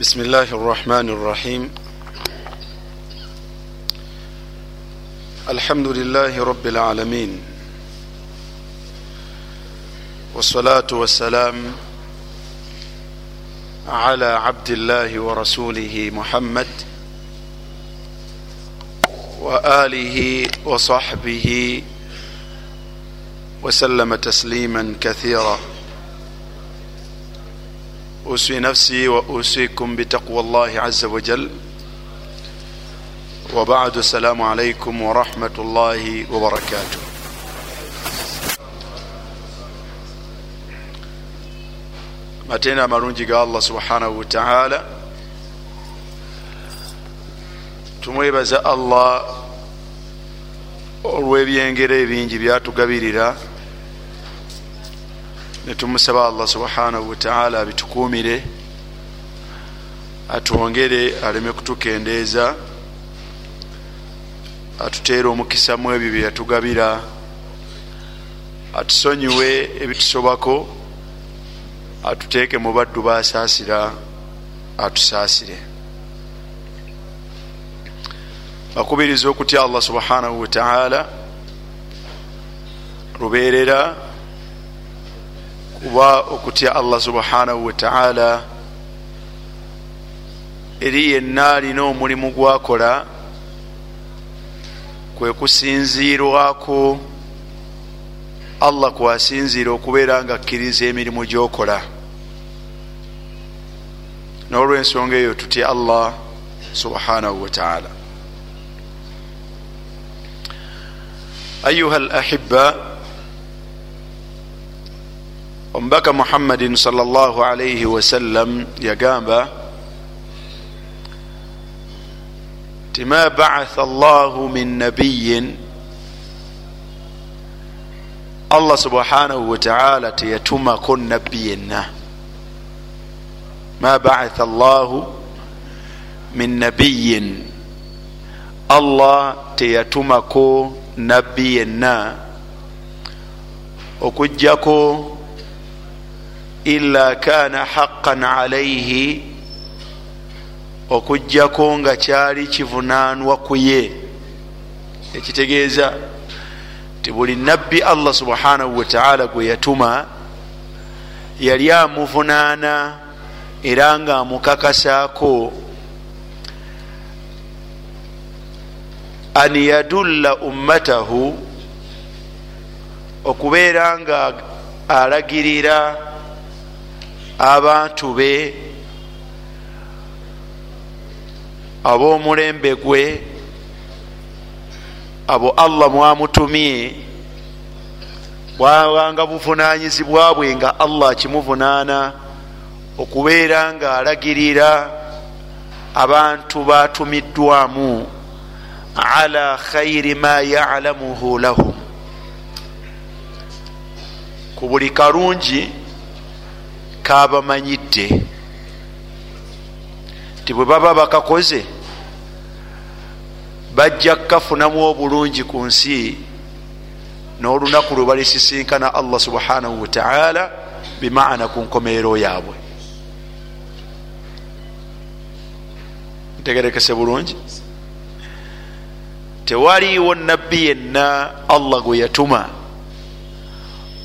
بسم الله الرحمن الرحيم الحمد لله رب العالمين والصلاة والسلام على عبد الله ورسوله محمد وآله وصحبه وسلم تسليما كثيرا أوصي نفسي وأوصيكم بتقوى الله عز وجل. وبعد السلام عليكم ورحمة الله وبركاته. Matenda amalungi ga allah subhanahu wataala tumwebaza allah olw'ebyengero ebingi byatugabirira netumusaba allah subhanahu wataala abitukumire atwongere aleme kutukendeeza atuteere omukisa mu ebyo byeyatugabira atusonyiwe ebitusobako atuteeke mu baddu basaasira atusaasire. Bakubiriza okutya allah subhanahu wataala lubeerera kuba okutya allah subhanahu wataala eri yenna alina omulimu gwakola kwe kusinziirwako. Allah kwasinziira okubeera nga akkiriza emirimu gyokola. N'olwensonga eyo tutya allah subhanahu wataala ayuha al ahiba omubaka muhammadin salllah alaihi wasallam yagamba ti ma baatha allahu min nabiyin allah subhanahu wataala teyatumako nabbi yenna ma baatha allahu min nabiyin allah teyatumako nabbi yenna okugjako ila kana haqan alaihi okugjako nga kyali kivunanwa ku ye. Ekitegeeza ti buli nabbi allah subhanahu wataala gwe yatuma yali amuvunaana era nga amukakasaako an yadulla ummatahu okubeera nga alagirira abantu be ab'omulembe gwe abo allah mwamutumye. Bwabanga buvunanyizibwa bwe nga allah kimuvunaana okubeera nga alagirira abantu batumiddwamu ala khairi ma yalamuhu lahum. Ku buli kalungi kabamanyidde ti bwe baba bakakoze bajja kukafunamu obulungi ku nsi n'olunaku lwe balisisinkana allah subhanahu wataala bimaana ku nkomeero yaabwe. Ntegerekese bulungi. Tewaliiwo nabbi yenna allah gwe yatuma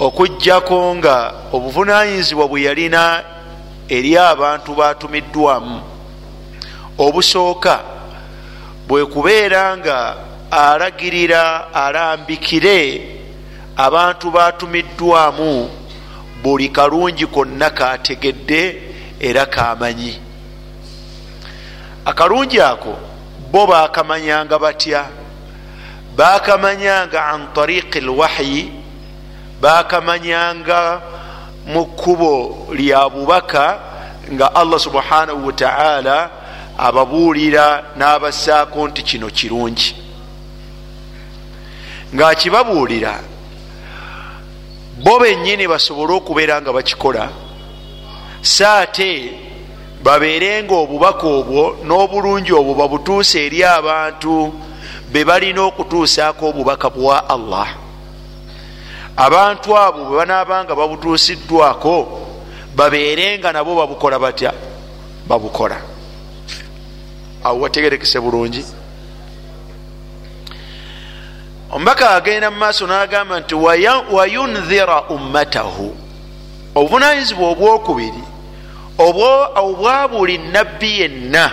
okugjako nga obuvunanyizibwa bwe yalina eri abantu batumiddwamu obusooka bwe kubeera nga alagirira alambikire abantu batumiddwamu buli kalungi konna kategedde era kamanyi akalungi ako bo bakamanyanga batya? Bakamanyanga an tariqi lwahyi bakamanyanga mu kkubo lya bubaka nga allah subhanahu wataala ababuulira n'abassaako nti kino kirungi. Ng'akibabuulira bo bennyini basobole okubeera nga bakikola saate babeere nga obubaka obwo n'obulungi obwo babutuuse eri abantu be balina okutuusaako obubaka bwa allah abantu abo bwe banaabanga babutuusiddwako babeere nga nabo babukola batya? Babukola. Awo wategerekese bulungi. Omubaka agenda mu maaso n'agamba nti wayunzira ummatahu? Obuvunanyizibwa obwokubiri obwa buli nabbi yenna.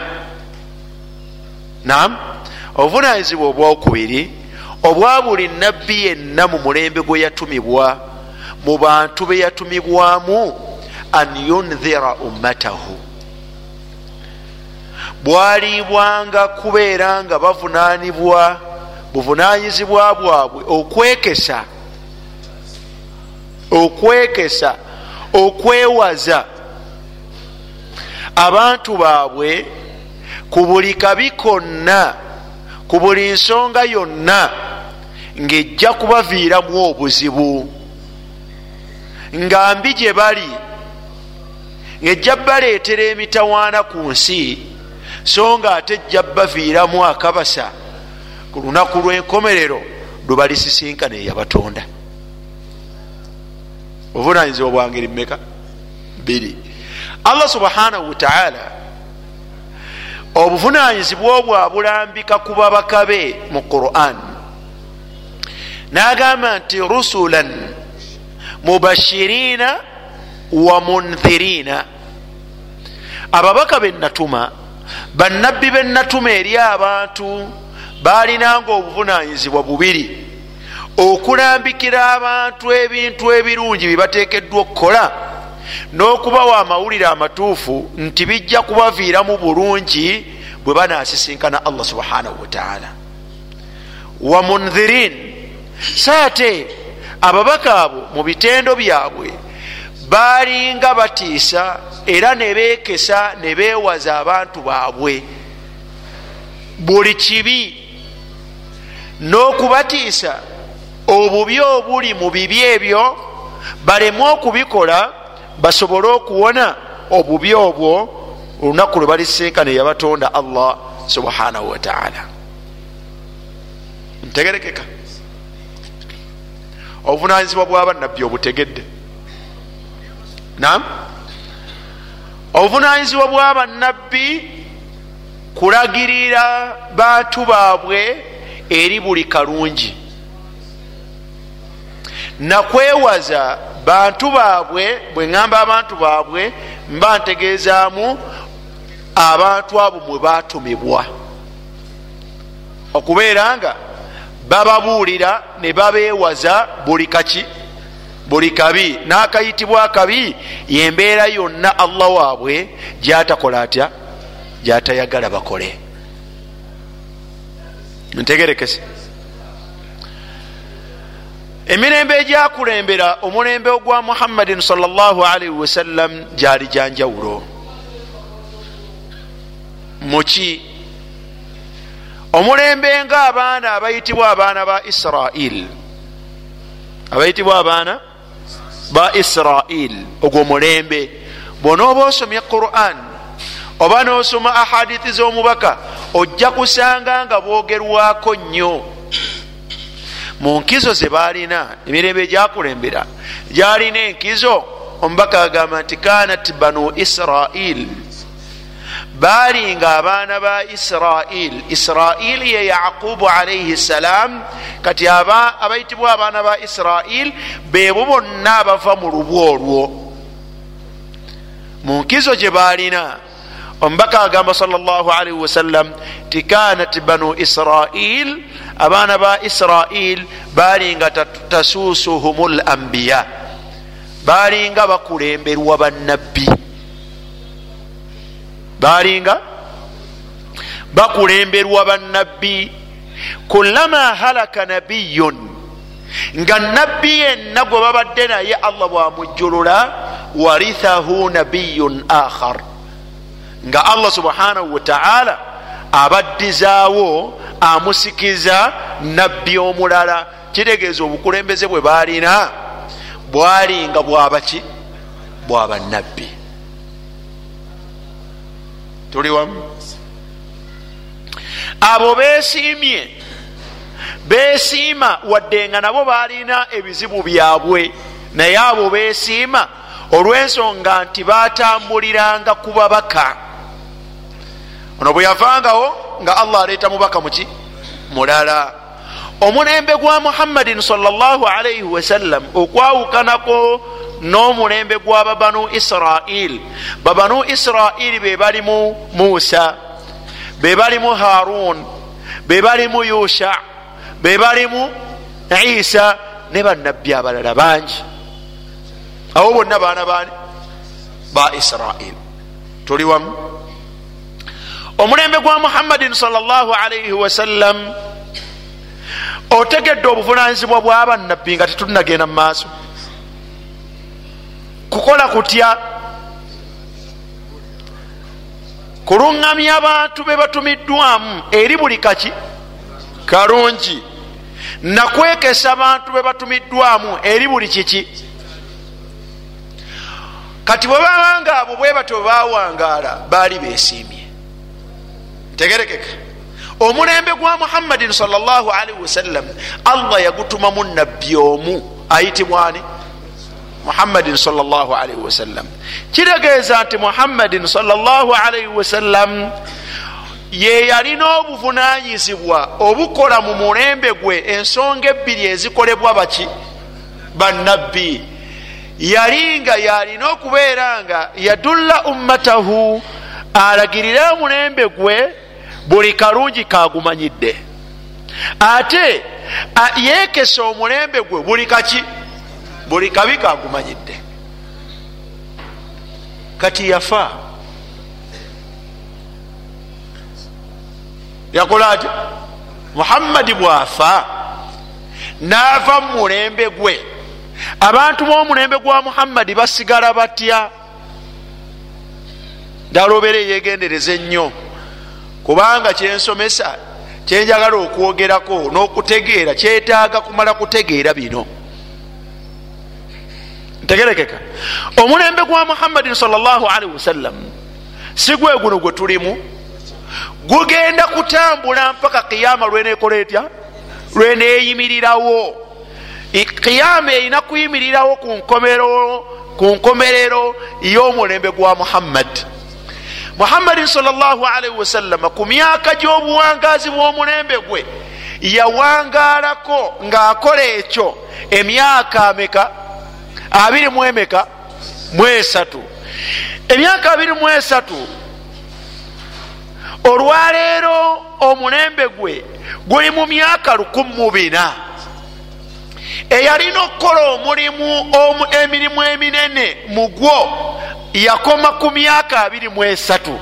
Nam obuvunanyizibwa obwokubiri obwa buli nabbi yenna mu mulembe gwe yatumibwa mu bantu be yatumibwamu an yunzira ummatahu. Bwalibwanga kubeera nga bavunanibwa buvunanyizibwa bwabwe okwekesa okwekesa okwewaza abantu baabwe ku buli kabi konna ku buli nsonga yonna ng'ejja kubaviiramu obuzibu nga mbi gye bali ng'ejja baleetera emitawaana ku nsi so nga ate ejja baviiramu akabasa ku lunaku lw'enkomerero lwebalisisinka neyabatonda obuvunanyizibwa bwangeri mmeka? Biri allah subhanahu wataala obuvunanyizibwa obwo abulambika ku babaka be mu quran. N'agamba nti rusulan mubashirina wa munthirina. Ababaka benatuma bannabbi benatuma eri abantu balinanga obuvunanyizibwa bubiri. Okulambikira abantu ebintu ebirungi byebatekeddwa okukola n'okubawa amawulire amatuufu nti bijja kubaviiramu bulungi bwe banasisinkana allah subhanahu wataala wa munzirin saate ababaka abo mu bitendo byabwe balinga batiisa era ne beekesa ne beewaza abantu baabwe. Buli kibi n'okubatiisa obubi obuli mu bibi ebyo baleme okubikola basobole okuwona obubi obwo olunaku lwe balisinkana eyabatonda allah subhanahu wataala ntegerekeka. Obuvunanyizibwa bwabannabbi obutegedde. Nam obuvunanyizibwa bwabannabbi kulagirira bantu baabwe eri buli kalungi. Nakwewaza bantu baabwe bwe ŋŋamba abantu baabwe mba ntegeezaamu abantu abo mwe batumibwa okubeera nga bababuulira ne babeewaza buli kaki buli kabi n'akayitibwa akabi yembeera yonna allah waabwe gyatakola atya? Gyatayagala bakole. Ntegerekese emirembe egyakulembera omulembe ogwa muhammadin salli wasallam gyali gyanjawulo. Muki omulembe nga abaana abayitibwa abaana ba israil abayitibwa abaana ba israil ogwo mulembe. Bwonooba osomye quran oba nosoma ahadithi z'omubaka ojja kusanga nga boogerwako nnyo mu nkizo ze balina emirembe egyakulembera gyalina enkizo omubaka agamba nti kanat banu israil baali nga abaana ba israil israil ye yaqubu alaihi ssalam kati abayitibwa abaana ba israil beebo bonna abava mu lubu olwo. Mu nkizo gye balina omubaka agamba salllahalihi wasallam ti kanat banu israil abaana ba israil balinga tasusuhum lambiya balinga bakulemberwa bannabbi. Balinga bakulemberwa bannabbi. Kulama halaka nabiyun nga nabbi yenna gwe babadde naye allah bwamujjulula warithahu nabiyun akhar nga allah subhanahu wataala abaddizaawo amusikiza nabbi omulala. Kitegeeza obukulembeze bwe balina bwali nga bwabaki bwaba nabbi tuli wamu? Abo besiimye besiima wadde nga nabo balina ebizibu byabwe. Naye abo besiima olw'ensonga nti batambuliranga ku babaka ono bwe yavangawo nga allah aleeta mubaka muki mulala. Omulembe gwa muhammadin salaalaihi wasallam okwawukanako n'omulembe gwa babanu israil babanu israili be balimu musa be balimu harun be balimu yusha be balimu isa ne bannabbi abalala bangi. Abo bonna baana baani? Ba israil tuli wamu omulembe gwa muhammadin salaalaihi wasallam otegedde obuvunanyizibwa bwabannabbi nga tetunagenda mu maaso. Kukola kutya? Kuluŋŋamya abantu be batumiddwamu eri buli kaki? Kalungi. Nakwekesa abantu be batumiddwamu eri buli kiki? Kati bwe babanga abo bwe batyo bawangaala baali besiimye tegerekeka. Omulembe gwa muhammadin salaalaihi wasallam allah yagutumamu nabbi omu. Ayitibwani muhammadin salaalaihi wasallam kitegeeza nti muhammadin salaalaihi wasallam ye yalina obuvunanyizibwa obukola mu mulembe gwe ensonga ebbiri ezikolebwa baki? Bannabbi. Yali nga yalina okubeera nga yadulla ummatahu alagirire omulembe gwe buli kalungi kagumanyidde ate yekesa omulembe gwe buli kaki? Buli kabi kagumanyidde kati yafa. Yakola ati muhammadi bwafa naava mu mulembe gwe. Abantu b'omulembe gwa muhammadi basigala batya? Ddala obeera eyegendereza ennyo kubanga kyensomesa kyenjagala okwogerako n'okutegeera kyetaaga kumala kutegeera bino. Ntegerekeka. Omulembe gwa muhammadin salaalii wasallam si gwe guno gwe tulimu. Gugenda kutambula mpaka kiyama lwenekola etya lweneeyimirirawo kiyama erina kuyimirirawo ku nkomerero y'omulembe gwa muhammadi muhammadin salaalii wasallama ku myaka gy'obuwangazi bw'omulembe gwe yawangalako ng'akola ekyo emyaka ameka? Abiri mu emeka? Mu esatu. Emyaka abiri mu esatu olwaleero omulembe gwe guli mu myaka lukumu bina eyalina okukola omulimu emirimu eminene mu gwo yakoma ku myaka abiri mu esatu.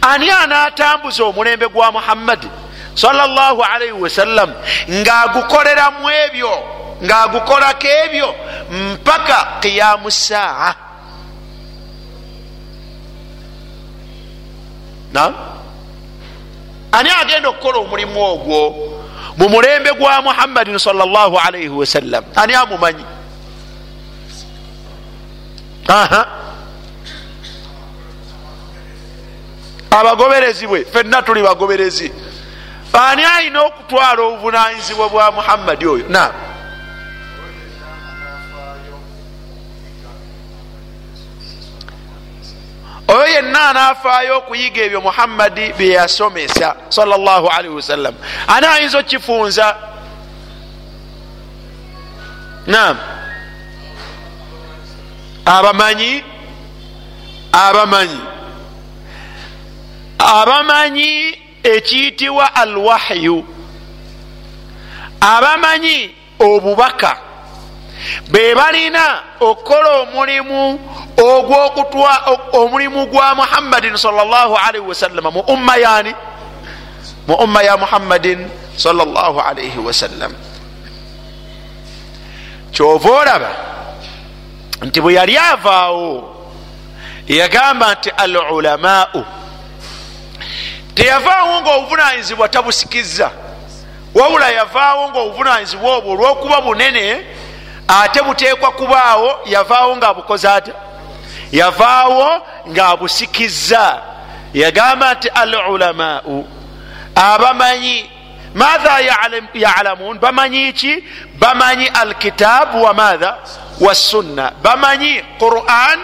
Ani anaatambuza omulembe gwa muhammadi sallallahu alaihi wasallam ng'agukoleramu ebyo ng'agukolako ebyo mpaka qiyamu saa na ani agenda okukola omulimu ogwo mu mulembe gwa muhammadin sallallahu alaihi wasallam ani amumanyi? Aha. Abagoberezi bwe fenna tuli bagoberezi. Ani alina okutwala obuvunanyizibwa bwa muhammadi oyo? Na oyo yenna anafaayo okuyiga ebyo muhammadi byeyasomesa salli wasallam ani ayinza okukifunza nam abamanyi? Abamanyi. Abamanyi ekiyitibwa alwahyu. Abamanyi obubaka be balina okukola omulimu ogwokutwa omulimu gwa muhammadin salaalii wasallama mu umma yani mu umma ya muhammadin salaalii wasallam kyova olaba nti bwe yali avaawo yagamba nti al ulamau teyavaawo nga obuvunanyizibwa tabusikizza wabula yavaawo nga obuvunanyizibwa obwo olwokuba bunene ate buteekwa kubaawo yavaawo nga abukoze ate yavaawo ngaabusikizza yagamba nti al ulamau abamanyi maatha yalamuun bamanyi ki? Bamanyi alkitaabu wa maatha wassunna bamanyi quran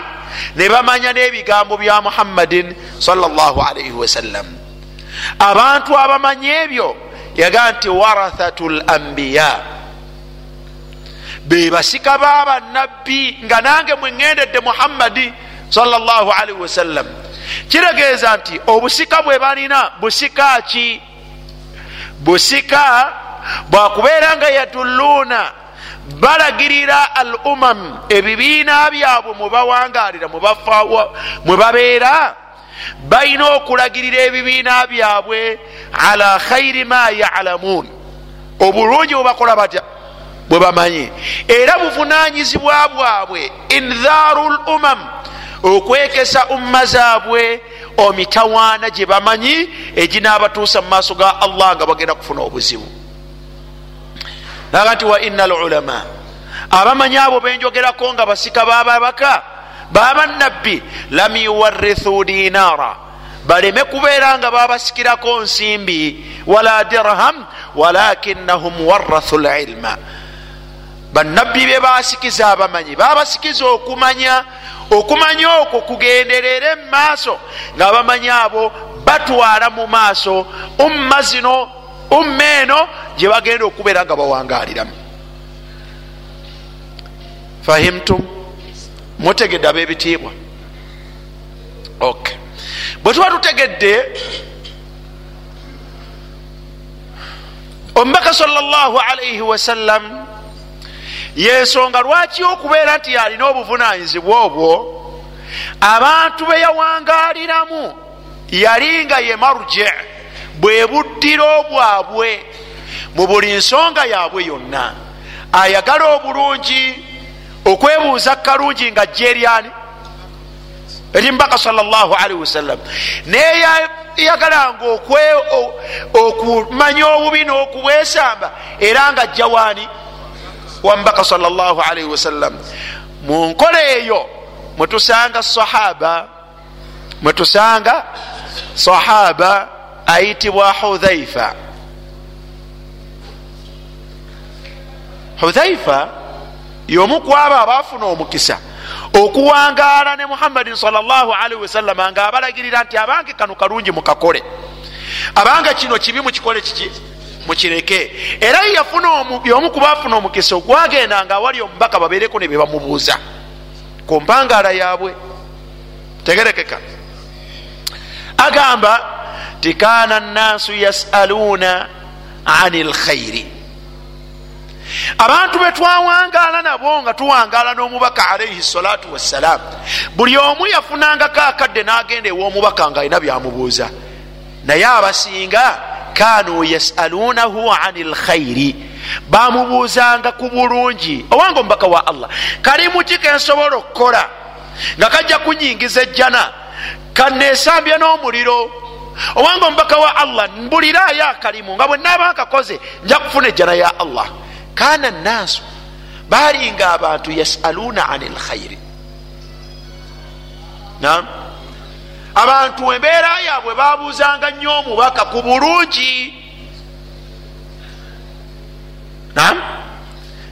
ne bamanya n'ebigambo bya muhammadin sallallahu alaihi wasallam abantu abamanyi ebyo yagaa nti warathatu lambiya bebasika babannabbi nga nange mweŋŋendedde muhammadi salllahalihi wasallam kitegeeza nti obusika bwe balina busika ki? Busika bwakubeera nga yadulluuna balagirira al umam ebibiina byabwe mwebawangalira mwe babeera balina okulagirira ebibiina byabwe ala khairi ma yalamuun. Obulungi bwebakola batya bwe bamanyi. Era buvunanyizibwa bwabwe indharu l umam okwekesa umma zaabwe omitawaana gye bamanyi eginaabatuusa mu maaso ga allah nga bagenda kufuna obuzibu. Naga nti wa ina lulama abamanyi abo benjogerako nga basika bababaka babannabbi lam yuwarithu dinara baleme kubeera nga babasikirako nsimbi wala dirham walakinahum warathu lilma bannabbi be basikiza abamanyi babasikiza okumanya okumanya okwo kugenderere mu maaso nga abamanyi abo batwala mu maaso umma zino umma eno gye bagenda okubeera nga bawangaliramu fahimtum mutegedde abebitiibwa? Ok. Bwe tuba tutegedde omubaka salaalaihi wasallam yensonga lwaki okubeera nti alina obuvunanyizibwa obwo? Abantu be yawangaliramu yali nga ye maruje bwe buddiro bwabwe mu buli nsonga yaabwe yonna. Ayagala obulungi okwebuuza kalungi nga jeryani eri mubaka salllahalihi wasallam neyayagalanga okumanya obubi n'okubwesamba era nga jjawaani wamubaka salllahalihi wasallam mu nkola eyo mwetusanga sahaba mwetusanga sahaba ayitibwa hudhaifa. Hudhaifa yomu kwabo abafuna omukisa okuwangaala ne muhammadin salllahalihi wasallama nga abalagirira nti abange kano kalungi mukakole abange kino kibi mukikole kiki mukireke. Era yomu kubafuna omukisa ogwagenda nga awali omubaka babeereko ne bebamubuuza ku mpangaala yaabwe tegerekeka. Agamba ti kana nnaasu yasaluuna ani lkhairi abantu betwawangaala nabo nga tuwangaala n'omubaka alaihi salatu wassalam buli omu yafunangako akadde n'agenda ew'omubaka nga alina byamubuuza. Naye abasinga kanu yasaluunahu ani lkhairi bamubuuzanga ku bulungi. Owanga omubaka wa allah kalimuki kensobola okukola? Nga kajja kunyingiza ejjana kanesambya n'omuliro. Owanga omubaka wa allah mbulirayo akalimu nga bwe naaba nkakoze nja kufuna ejjana ya allah. Kana nnaasu balinga abantu yasaluuna ani lkhairi nam abantu embeera yaabwe babuuzanga nnyo omubaka ku bulungi.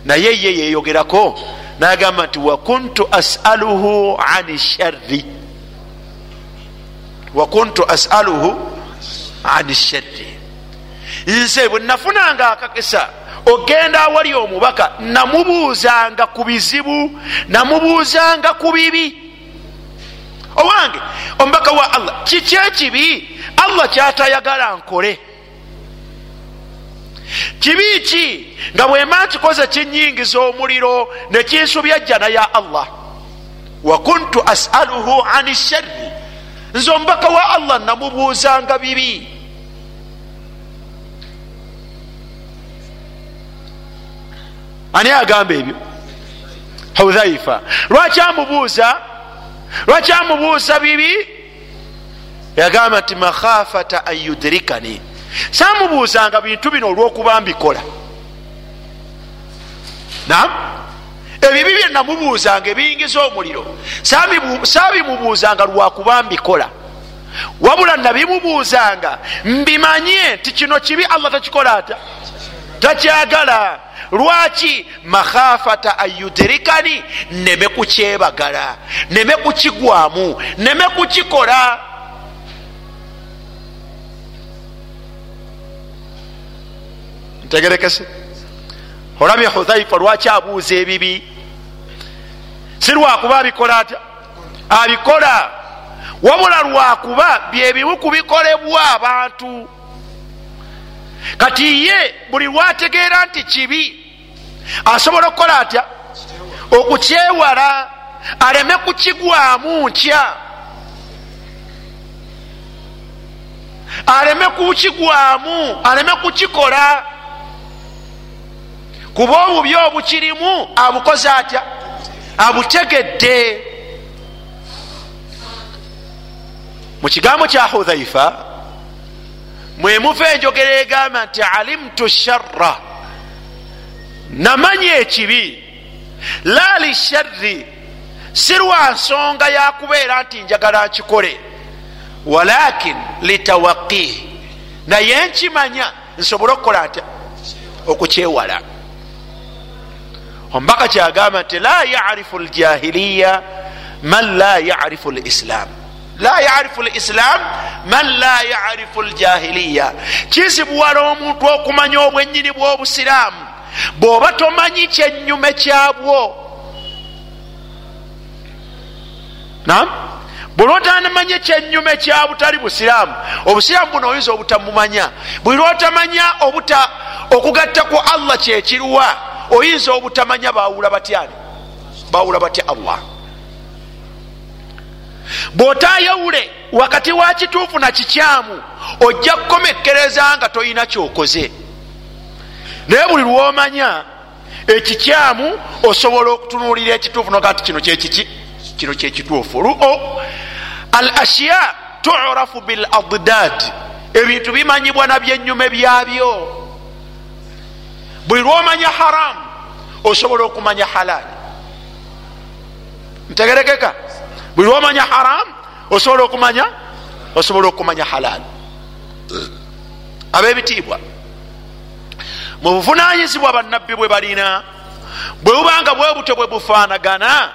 Naye ye yeyogerako nagamba nti wakuntu asaluhu ani sharri? Wakuntu asaluhu ani sharri? Nze bwe nafunanga akakisa ogenda awali omubaka namubuuzanga ku bizibu namubuuzanga ku bibi owange omubaka wa allah kiki ekibi? Allah kyatayagala nkole. Kibi ki? Nga bwema nkikoze kinyingiza omuliro nekinsubya jjana ya allah. Wakuntu asaluhu ani sharri. Nze omubaka wa allah namubuuzanga bibi. Ani agamba ebyo? Hudhaifa lwaki amubuuza lwaki amubuuza bibi? Yagamba nti makhafata an yudrikani. Samubuuzanga bintu bino olwokuba mbikola. Nam ebibi byenamubuuzanga ebiyingiza omuliro sabimubuuzanga lwakuba mbikola. Wabula nabimubuuzanga mbimanye nti kino kibi allah takikola ata? Takyagala lwaki makhafata ayudirikani neme kukyebagala neme kukigwamu neme kukikola. Tegerekese olabye hudhaifa lwaki abuuza ebibi? Si lwakuba abikola atya? Abikola. Wabula lwakuba byebimu kubikolebwa abantu. Kati ye buli lwategeera nti kibi asobola okukola atya? Okukyewala aleme kukigwamu ntya? Aleme kukigwamu aleme kukikola? Kuba obubi obukirimu abukoze atya? Abutegedde. Mu kigambo kya hudhaifa mwemuva enjogera egamba nti alimtu sharra namanya ekibi. La lisharri si lwa nsonga yakubeera nti njagala nkikole. Walakin litawaqih naye nkimanya nsobole okukola ntya okukyewala. Omubaka kyagamba nti la yarifu ljahiliya man la yarifu lislam la yarifu lislam man la yarifu ljahiliya kizibuwala omuntu okumanya obwenyini bw'obusiraamu bw'oba tomanyi kyenyume kyabwo. Nam buli lwotanamanya kyenyume kya butali busiraamu. Obusiraamu buno oyinza obutamumanya buli lwotamanya obuta okugatta ku allah kyekiruwa oyinza obutamanya bawula batyani bawula batya allah. Bw'otayawule wakati wa kituufu na kikyamu ojja kukomekkereza nga tolina kyokoze naye buli lwomanya ekikyamu osobola okutunuulira ekituufu noga nti kino kyekiki kino kyekituufu al ashiya turafu bil adad ebintu bimanyibwa nabyenyume byabyo. Buli lwomanya haramu osobola okumanya halaali ntegerekeka. Buli lwomanya haramu osobola okumanya osobola okumanya halaali abebitiibwa mu buvunanyizibwa bannabbi bwe balina bwe bubanga bwe buto bwe bufaanagana.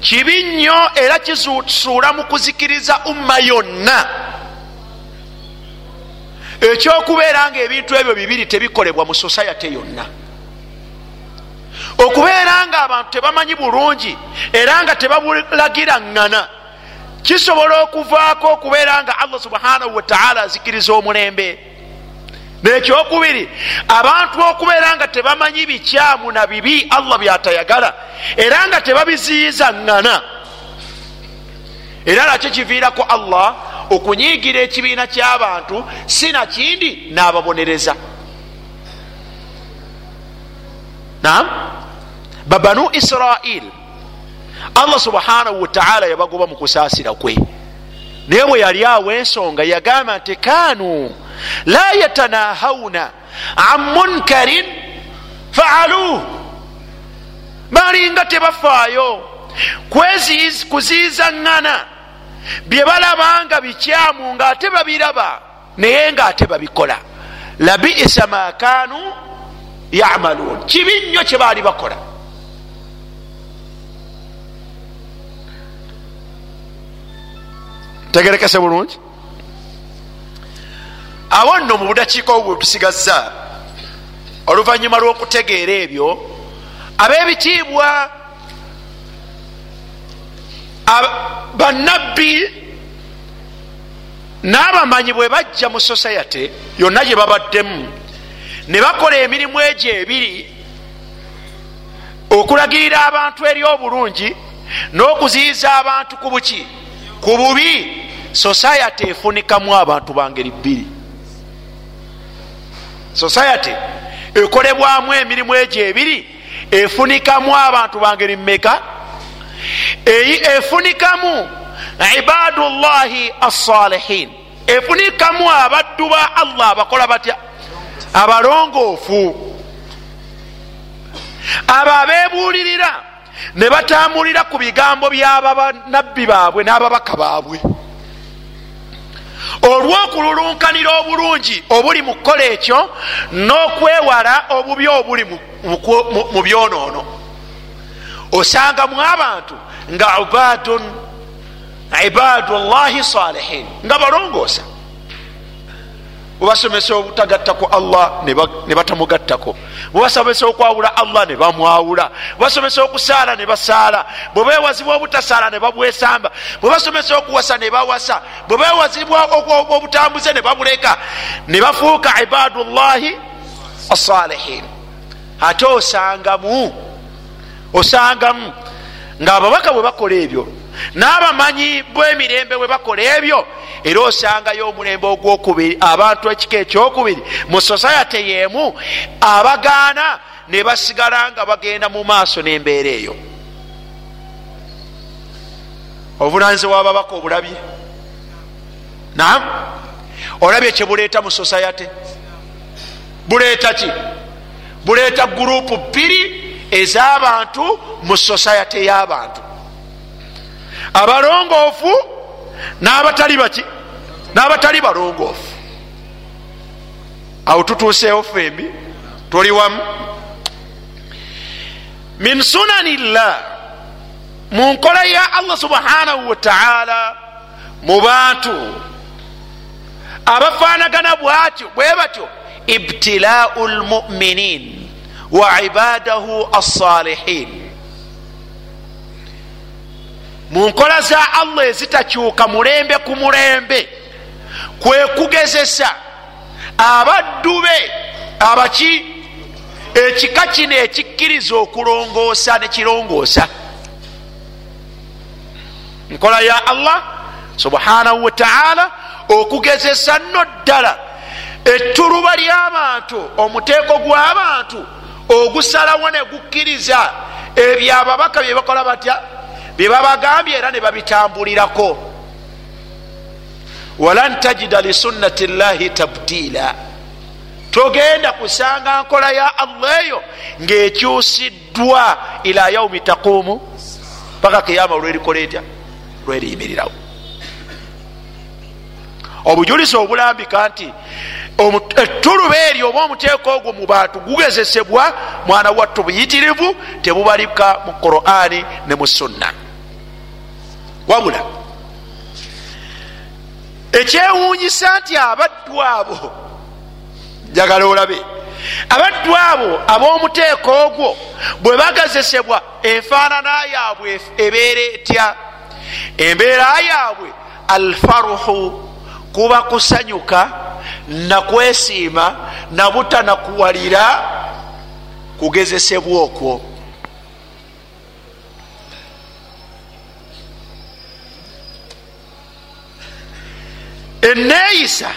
Kibi nnyo era kisuula mu kuzikiriza umma yonna. Ekyokubeera nga ebintu ebyo bibiri tebikolebwa mu sosayate yonna. Okubeera nga abantu tebamanyi bulungi era nga tebabulagira ŋŋana kisobola okuvaako okubeera nga allah subhanahu wataala azikiriza omulembe nekyokubiri abantu okubeera nga tebamanyi bikyamu na bibi allah byatayagala. Era nga tebabiziyiza ŋŋana. Era nakyo kiviirako allah okunyiigira ekibiina ky'abantu si nakindi n'ababonereza? Nam babanu israil allah subhanahu wataala yabagoba mu kusaasira kwe. Naye bwe yali awo ensonga yagamba nti kanu la yatanahawuna an munkarin faaluh balinga tebafaayo kuziiza ŋŋana bye balaba nga bikyamu ngaate babiraba naye ngaate babikola labiisa ma kanu yamaluun kibi nnyo kye baali bakola tegerekese bulungi awo nno mu budakiika obwo bwetusigazza oluvannyuma lw'okutegeera ebyo ab'ebitiibwa bannabbi n'abamanyi bwe bajja mu sosayate yonna gye babaddemu ne bakola emirimu egyo ebiri okulagirira abantu eri obulungi n'okuziyiza abantu ku buki ku bubi sosayate efunikamu abantu bangeri bbiri sosayate ekolebwamu emirimu egyo ebiri efunikamu abantu bangeri mmeka? Efunikamu ibadullahi assalihin. Efunikamu abaddu ba allah abakola batya? Abalongoofu. Abo abebuulirira ne batambulira ku bigambo by'abanabbi baabwe n'ababaka baabwe olw'okululunkanira obulungi obuli mu kukola ekyo n'okwewala obubi obuli mu byonoono. Osangamu abantu nga ubadun ibadullahi salihin nga balongoosa bwebasomesa obutagatta ku allah ne batamugattako. Bwebasomesa okwawula allah ne bamwawula. Bwebasomesa okusaala ne basaala. Bwebewazibwa obutasaala ne babwesamba. Bwebasomesa okuwasa ne bawasa. Bwebewazibwa obutambuze ne babuleka. Ne bafuuka ibadullahi asalihin ate osangamu osangamu. Ngaababaka bwe bakola ebyo n'abamanyi bwemirembe bwe bakola ebyo era osangayo omulembe ogwokubiri abantu ekika ekyokubiri mu sosayate yemu abagaana ne basigala nga bagenda mu maaso n'embeera eyo. Obuvunanyizibwa bwababaka obulabye. Nam olabye kyebuleeta mu sosayate buleeta ki? Buleeta gurupu bbiri ez'abantu mu sosayate y'abantu abalongoofu n'abatali baki n'abatali balongoofu. Awo tutuuseewo fembi tuli wamu. Min sunanillah mu nkola ya allah subhanahu wataala mu bantu. Abafaanagana bwatyo bwe batyo ibtilau lmuminin wa ibadahu alsalihin mu nkola za allah ezitakyuka mulembe ku mulembe kwe kugezesa abaddu be abaki ekika kino ekikkiriza okulongoosa nekirongoosa nkola ya allah subhanahu wataala okugezesa nno ddala ettuluba ly'abantu omuteeko gw'abantu ogusalawo ne gukkiriza ebyo ababaka bye bakola batya byebabagambye era ne babitambulirako. Walan tajida lisunnati llahi tabdila. Togenda kusanga nkola ya allah eyo ngaekyusiddwa ila yaumi taquumu paka kiyama lwerikola etya? Lweriyimirirawo obujulizi obulambika nti ettuluba eryo oba omuteeko ogwo mu bantu gugezesebwa mwana wattu buyitirivu tebubalika mu qurani ne mu sunna wabula ekyewuunyisa nti abaddu abo njagala olabe abaddu abo ab'omuteeko ogwo bwe bagezesebwa enfaanana yaabwe ebeera etya? Embeera yaabwe alfaruhu kuba kusanyuka nakwesiima nabutanakuwalira kugezesebwa okwo eneeyisa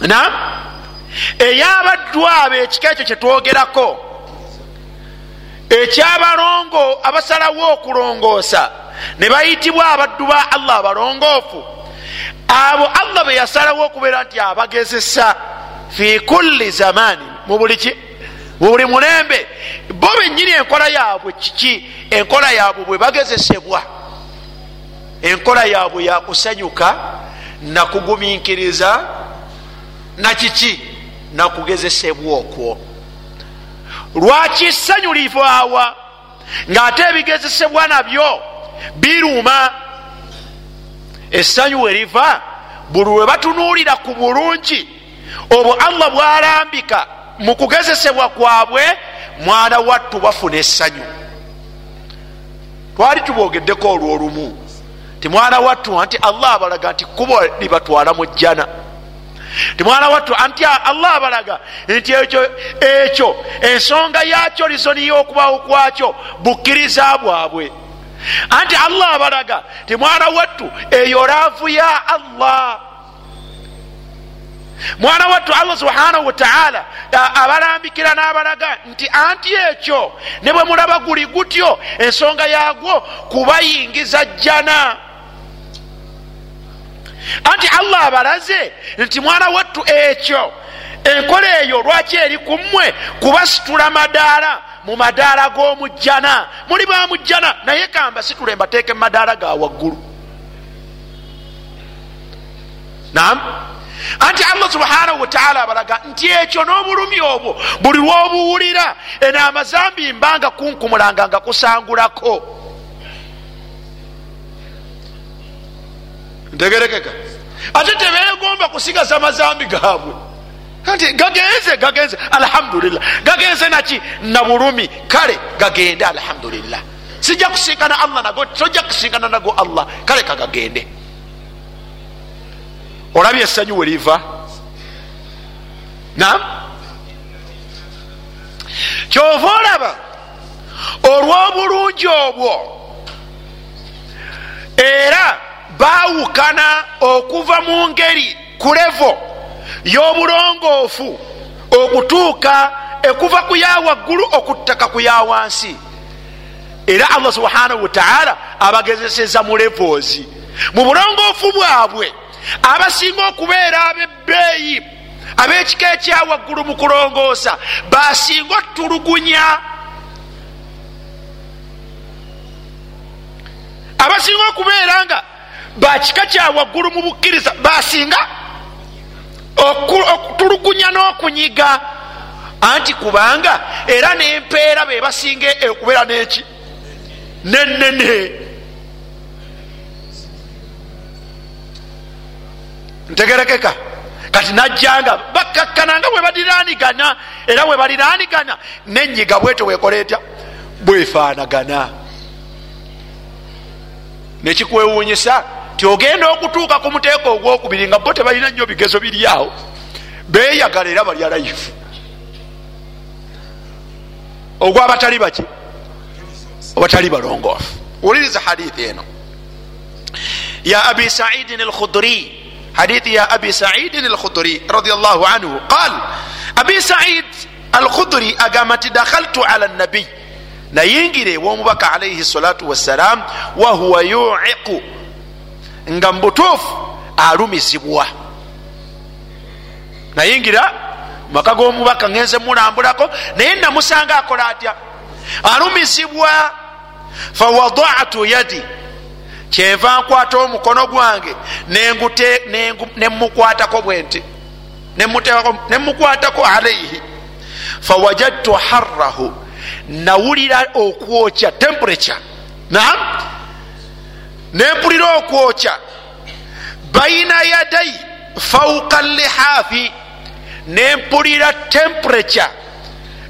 na ey'abaddu abo ekika ekyo kyetwogerako ekyabalongo abasalawo okulongoosa ne bayitibwa abaddu ba allah abalongoofu. Abo allah be yasalawo okubeera nti abagezesa fi kulli zamani mu buli ki mu buli mulembe. Bo benyini enkola yaabwe kiki? Enkola yaabwe bwe bagezesebwa enkola yaabwe yakusanyuka nakugumiikiriza nakiki? Nakugezesebwa okwo. Lwaki essanyu livaawa ng'ate ebigezesebwa nabyo biruma essanyu we liva buli lwe batunuulira ku bulungi obwo allah bwalambika mu kugezesebwa kwabwe mwana wattu bafuna essanyu. Twali tuboogeddeko olwo olumu ti mwana wattu anti allah abalaga nti kubo libatwala mu jjana. Ti mwana wattu anti allah abalaga nti ekyo ensonga yakyo lizoniyo okubawo kwakyo bukkiriza bwabwe. Anti allah abalaga ti mwana wattu eyo laavu ya allah. Mwana wattu allah subhanahu wataala abalambikira n'abalaga nti anti ekyo ne bwe mulaba guli gutyo ensonga yagwo kubayingiza jjana anti allah abalaze nti mwana wattu ekyo. Enkola eyo lwaki eri ku mmwe? Kubasitula madaala mu madaala g'omujjana. Muli bamujjana naye kamba situle mbateeke mu madaala ga waggulu. Nam anti allah subhanahu wataala abalaga nti ekyo n'obulumi obwo buli lwobuwulira eno amazambi mbanga kunkumulanga nga kusangulako ntegerekeka. Ate tebeegomba okusigaza mazambi gaabwe. Nti gagenze gagenze. Alhamdulillah. Gagenze naki? Nabulumi kale gagende alhamdulillah. Sijja kusinkana allah nago tojja kusinkana nago allah. Kale kagagende olabye essanyu weliva nam kyova olaba olw'obulungi obwo era baawukana okuva mu ngeri ku levo y'obulongoofu okutuuka ekuva ku yawaggulu okuttaka ku yawansi era allah subhanahu wataala abagezeseza mu levoozi. Mu bulongoofu bwabwe abasinga okubeera abebbeeyi ab'ekika ekyawaggulu mu kulongoosa basinga otulugunya abasinga okubeera nga bakika kyawaggulu mu bukkiriza basinga okutulugunya n'okunyiga. Anti kubanga era nempeera be basinga okubeera neki? Nenene ntegerekeka. Kati najjanga bakkakkana nga bwe baliranigana era bwe baliranigana nenyiga bwete wekola etya? Bwefaanagana nekikwewuunyisa ti ogenda okutuuka ku muteeko ogwokubiri nga bo tebalina nnyo bigezo biryawo beyagala era balya laifu ogwabatali baki obatali balongoofu. Wuliriza hadithi eno. Ya abi saidin alkhudri hadithi ya abi saidin alkhudri radiallahu anhu qal abi said alkhudri agamba nti dakhaltu ala nabiy nayingire ew'omubaka alaihi salatu wassalam wahuwa yuiqu nga mubutuufu alumizibwa. Nayingira mumaka g'omubaka ngenze mulambulako naye namusanga akola atya? Alumizibwa. Fawadatu yadi. Kyenva nkwata omukono gwange nemukwatako bwenti. Nemukwatako alaihi fawajadtu harrahu. Nawulira okwokya temperature. Nam nempulira okwokya. Baina yadai fauka lihafi nempulira temperature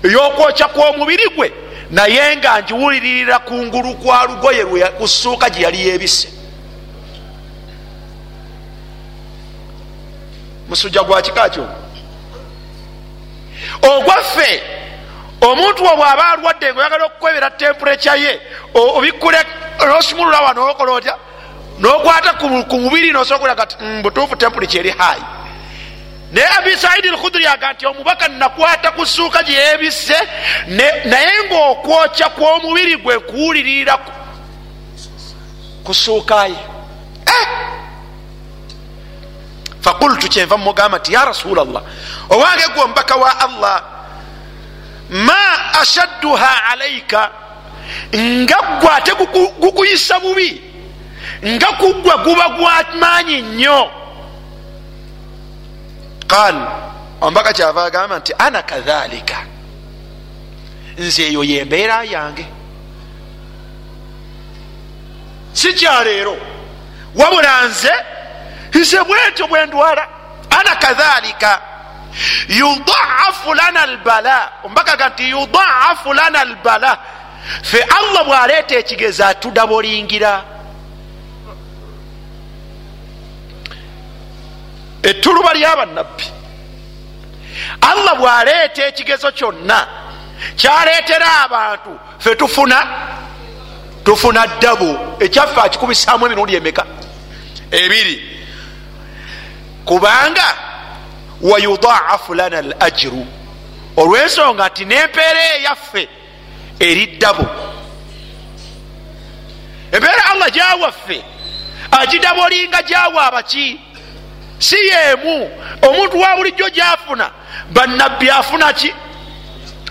eyokwokya kw'omubiri gwe naye nga njiwuliririra kungulu kwa lugoye kusuuka gye yali yebise musujja gwa kika kyo ogwaffe omuntu wo bw'aba alwadde nga oyagala okukwebera temperature ye obikkule nosimulula wa nokola otya nokwata ku mubiri nosobola kati butuufu temperature eri hayi naye abi saidi lkhudri aga nti omubaka nakwata ku suuka gye yebisse naye ngaokwokya kw'omubiri gwe kuwuliririra ku suuka ye. Fakultu kyenva mugamba nti ya rasula llah owange gwe omubaka wa allah ma ashadduha alaika nga gwe ate gukuyisa bubi nga kugwe guba gwamaanyi nnyo. Qal omubaka kyava agamba nti ana kadhalika nze eyo yembeera yange. Si kyaleero wabula nze nze bwetyo bwendwala ana kadhalika yudaafu lana albala omubaka ga nti yudaafu lana albala fe allah bwaleeta ekigezi atudabolingira ettuluba lyabannabbi allah bwaleeta ekigezo kyonna kyaleetera abantu fe tufuna tufuna ddabu ekyaffe akikubisaamu emirundi emeka ebiri kubanga wayudaafu lana al ajiru olwensonga nti nempeera eyaffe eri ddabu empeera allah gyawaffe agidabolinga gyawa abaki. Si yeemu omuntu wa bulijjo gyafuna bannabbi afuna ki?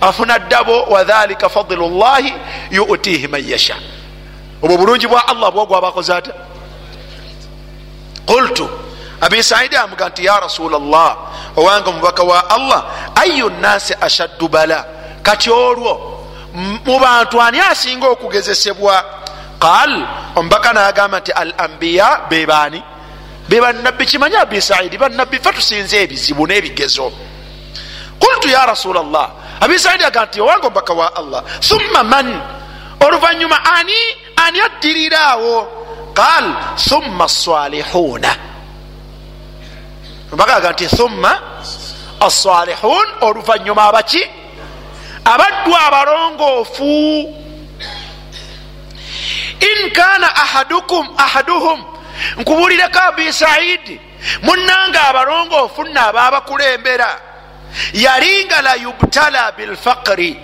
Afuna ddabo wadhalika fadlu llahi yutihi man yasha. Obwo bulungi bwa allah bwogwa bakoze ata qultu abi saidi amuga nti ya rasula llah owange omubaka wa allah ayu nnasi ashaddu bala. Kati olwo mu bantu ani asinga okugezesebwa? Qal omubaka nagamba nti al ambiya bebaani be banabbi kimanyi abisaidi banabbi fe tusinze ebizibu n'ebigezo. Kultu ya rasula llah abisaidi aga nti owange omubaka wa allah thumma man oluvanyuma ani ani addiriraawo qal thumma salihuna omubaka aga nti thumma asalihun oluvanyuma abaki? Abaddu abalongoofu. In kana ahadukum ahaduhum nkubulireko abisaidi munanga abalongoofu nno ababakulembera yalinga la yubtala bilfaqri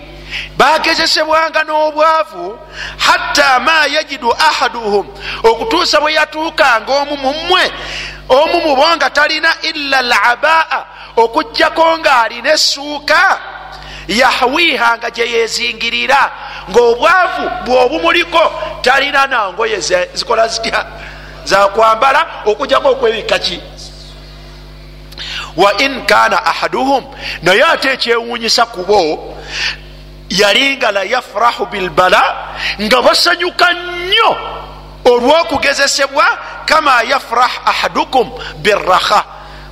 bagezesebwanga n'obwavu hatta ma yajidu ahaduhum. Okutuusa bwe yatuukanga omu mummwe omu mubo nga talina illa labaa okugjako ng'alina essuuka yahwiha nga gyeyezingirira ngaobwavu bwobumuliko talina nangoye zikola zitya? Zakwambala okugjako okwebikaki wa in kana ahaduhum naye ate ekyewunyisa yalinga la yafurahu bilbala nga basanyuka nnyo olwokugezesebwa kama yafurah ahadukum biraha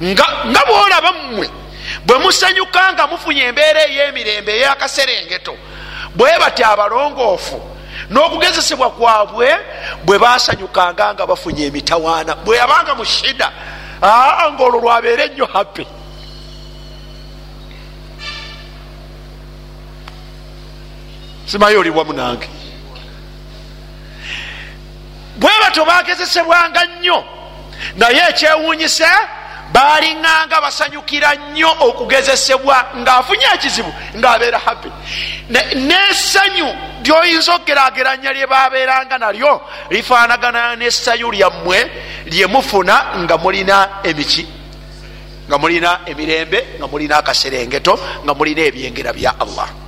nga bwolaba mmwe bwe musanyuka nga mufunye embeera ey'emirembe eyakaserengeto bwe bati abalongoofu n'okugezesebwa kwabwe bwe basanyukanga nga bafunye emitawaana bwe yabanga mu shida. Aa ngaolwo lwabeere nnyo happy simayo oliwamu nange bwe batyo bagezesebwanga nnyo. Naye ekyewuunyisa balinganga basanyukira nnyo okugezesebwa ngaafunye ekizibu ngaabeera happy. Nesanyu lyoyinza okugerageranya lye babeeranga nalyo lifaanagana nesanyu lyammwe lyemufuna nga mulina emiki nga mulina emirembe nga mulina akaserengeto nga mulina ebyengera bya allah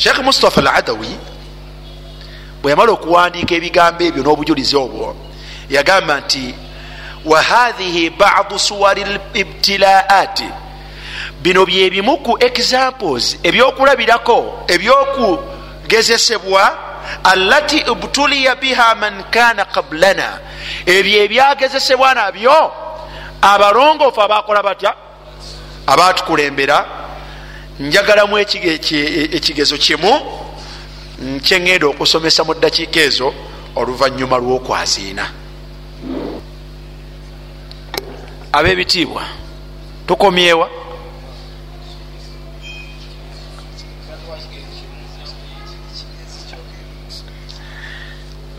sheekh mustapha al adawi bwe yamala okuwandiika ebigambo ebyo n'obujulizi obwo yagamba nti wa hathihi badu suwari libtilaati bino byebimu ku examples ebyokulabirako ebyokugezesebwa allati ibtuliya biha man kana qablana. Ebyo ebyagezesebwa nabyo abalongoofu abakola batya? Abatukulembera njagalamu ekigezo kimu kyeŋŋenda okusomesa mu ddakiika ezo oluvanyuma lw'okwaziina. Ab'ebitiibwa tukomyewa?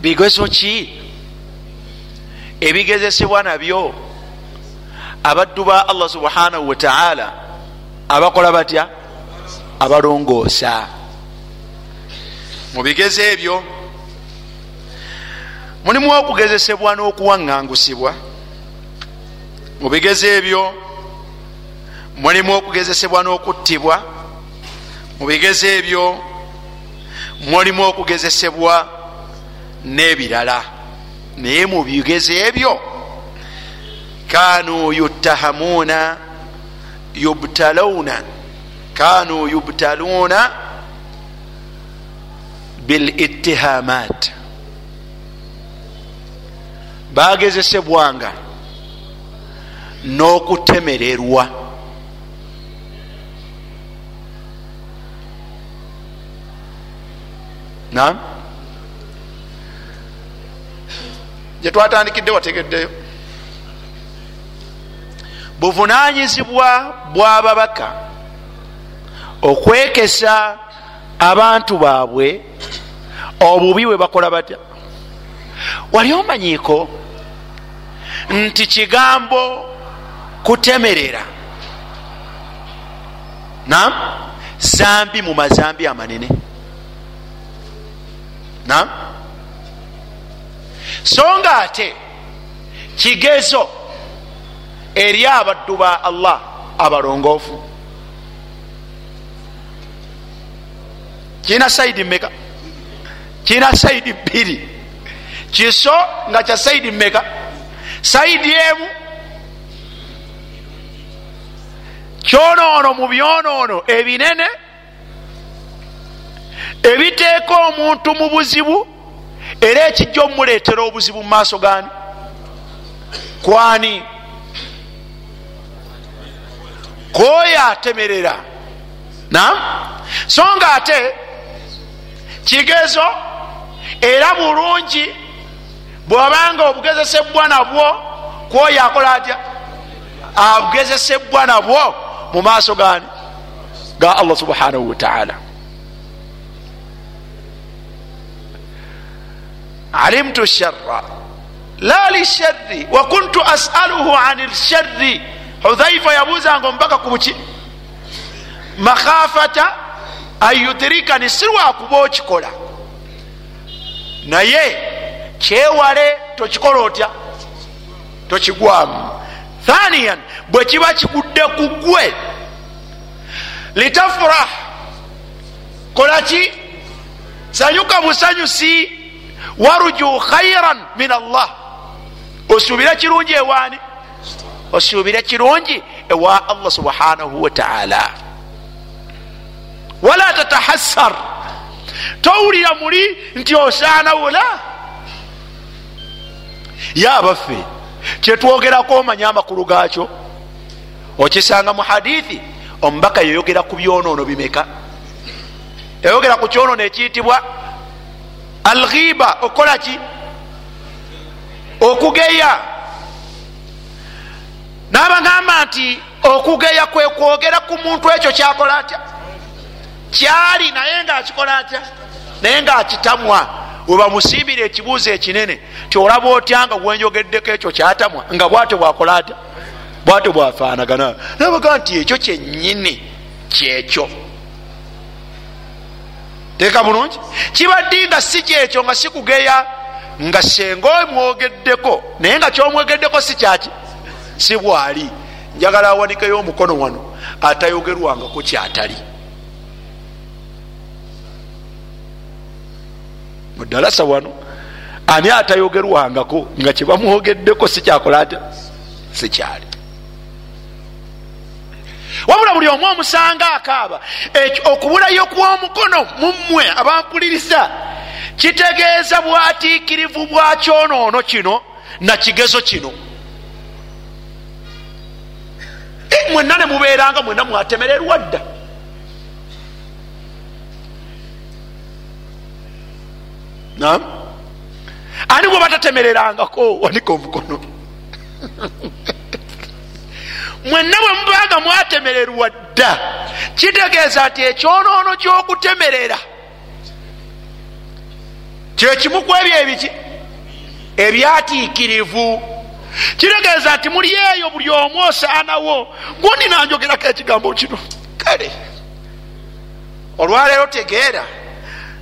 Bigezo ki? Ebigezesebwa nabyo abaddu ba allah subhanahu wataala abakola batya abalongoosa mu bigezo ebyo mulimu okugezesebwa n'okuwaŋŋangusibwa. Mu bigezo ebyo mulimu okugezesebwa n'okuttibwa. Mu bigezo ebyo mulimu okugezesebwa n'ebirala. Naye mu bigezo ebyo kanu yuttahamuuna yubtaluna kanu yubtaluuna bilitihamat bagezesebwanga n'okutemererwa. Nam gyetwatandikidde wategeddeyo buvunanyizibwa bw'ababaka okwekesa abantu baabwe obubi bwe bakola batya? Wali omanyiiko nti kigambo kutemerera nam zambi mu mazambi amanene nam so nga ate kigezo eri abaddu ba allah abalongoofu kirina saidi mmeka kirina saidi bbiri kiso nga kya saidi mmeka saidi emu. Kyonoono mu byonoono ebinene. Ebiteeka omuntu mu buzibu era ekijja omuleetera obuzibu mu maaso gani? Kwani? Kwoyo atemerera. Nam so nga ate kigezo era bulungi bwabanga obugezesebwa nabwo kwoyo akola atya? Abugezesebwa nabwo mu maaso gani ga allah subhanahu wataala alimtu shara la lisharri wakuntu asaluhu ani lsharri hudhaifa yabuzanga omubaka ku buki. Makhafata anyudhirikani sirwakuba okikola. Naye kyewale tokikola otya? Tokigwamu. Thaniyan bwe kiba kigudde ku gwe litafurah kolaki sanyuka busanyusi waruju khairan min allah. Osuubire kirungi ewaani? Osuubire kirungi ewa allah subhanahu wataala wala tatahassar towulira muli nti osaanawula ye abaffe kyetwogerako omanye amakulu gaakyo okisanga mu hadithi omubaka yeyogera ku byonoono bimeka yayogera ku kyonoono ekiyitibwa alghiba okukola ki okugeya n'abagamba nti okugeya kwe kwogera ku muntu ekyo kyakola atya kyali naye ngaakikola atya? Naye ngaakitamwa webamusiibira ekibuuzo ekinene tyolaba otya nga bwenjogeddeko ekyo kyatamwa? Nga bwatyo bwakola atya? Bwatyo bwafaanagana. Nabaga nti ekyo kyenyini kyekyo. Teeka bulungi? Kibaddi nga si kyekyo nga sikugeya nga senga omwogeddeko naye nga kyomwogeddeko si kyaki? Si bwali. Njagala awanikeyo omukono wano atayogerwangako kyatali mudalasa wano ani atayogerwangako nga kyebamwogeddeko sikyakola ata sikyali. Wabula buli omu omusanga akaaba okubulayo kw'omukono mummwe abampuliriza kitegeeza bwatiikirivu bwa kyonoono kino na kigezo kino. Mwenna ne mubeeranga mwenna mwatemererwa dda nam ani gwe batatemererangako wanika omukono. Mwenna bwe mubanga mwatemererwa dda kitegeeza nti ekyonoono kyokutemerera kyekimu ku ebyo ebiki ebyatiikirivu. Kitegeeza nti muli eyo buli omu osaanawo gundi nanjogerako ekigambo kino. Kale olwaleero tegeera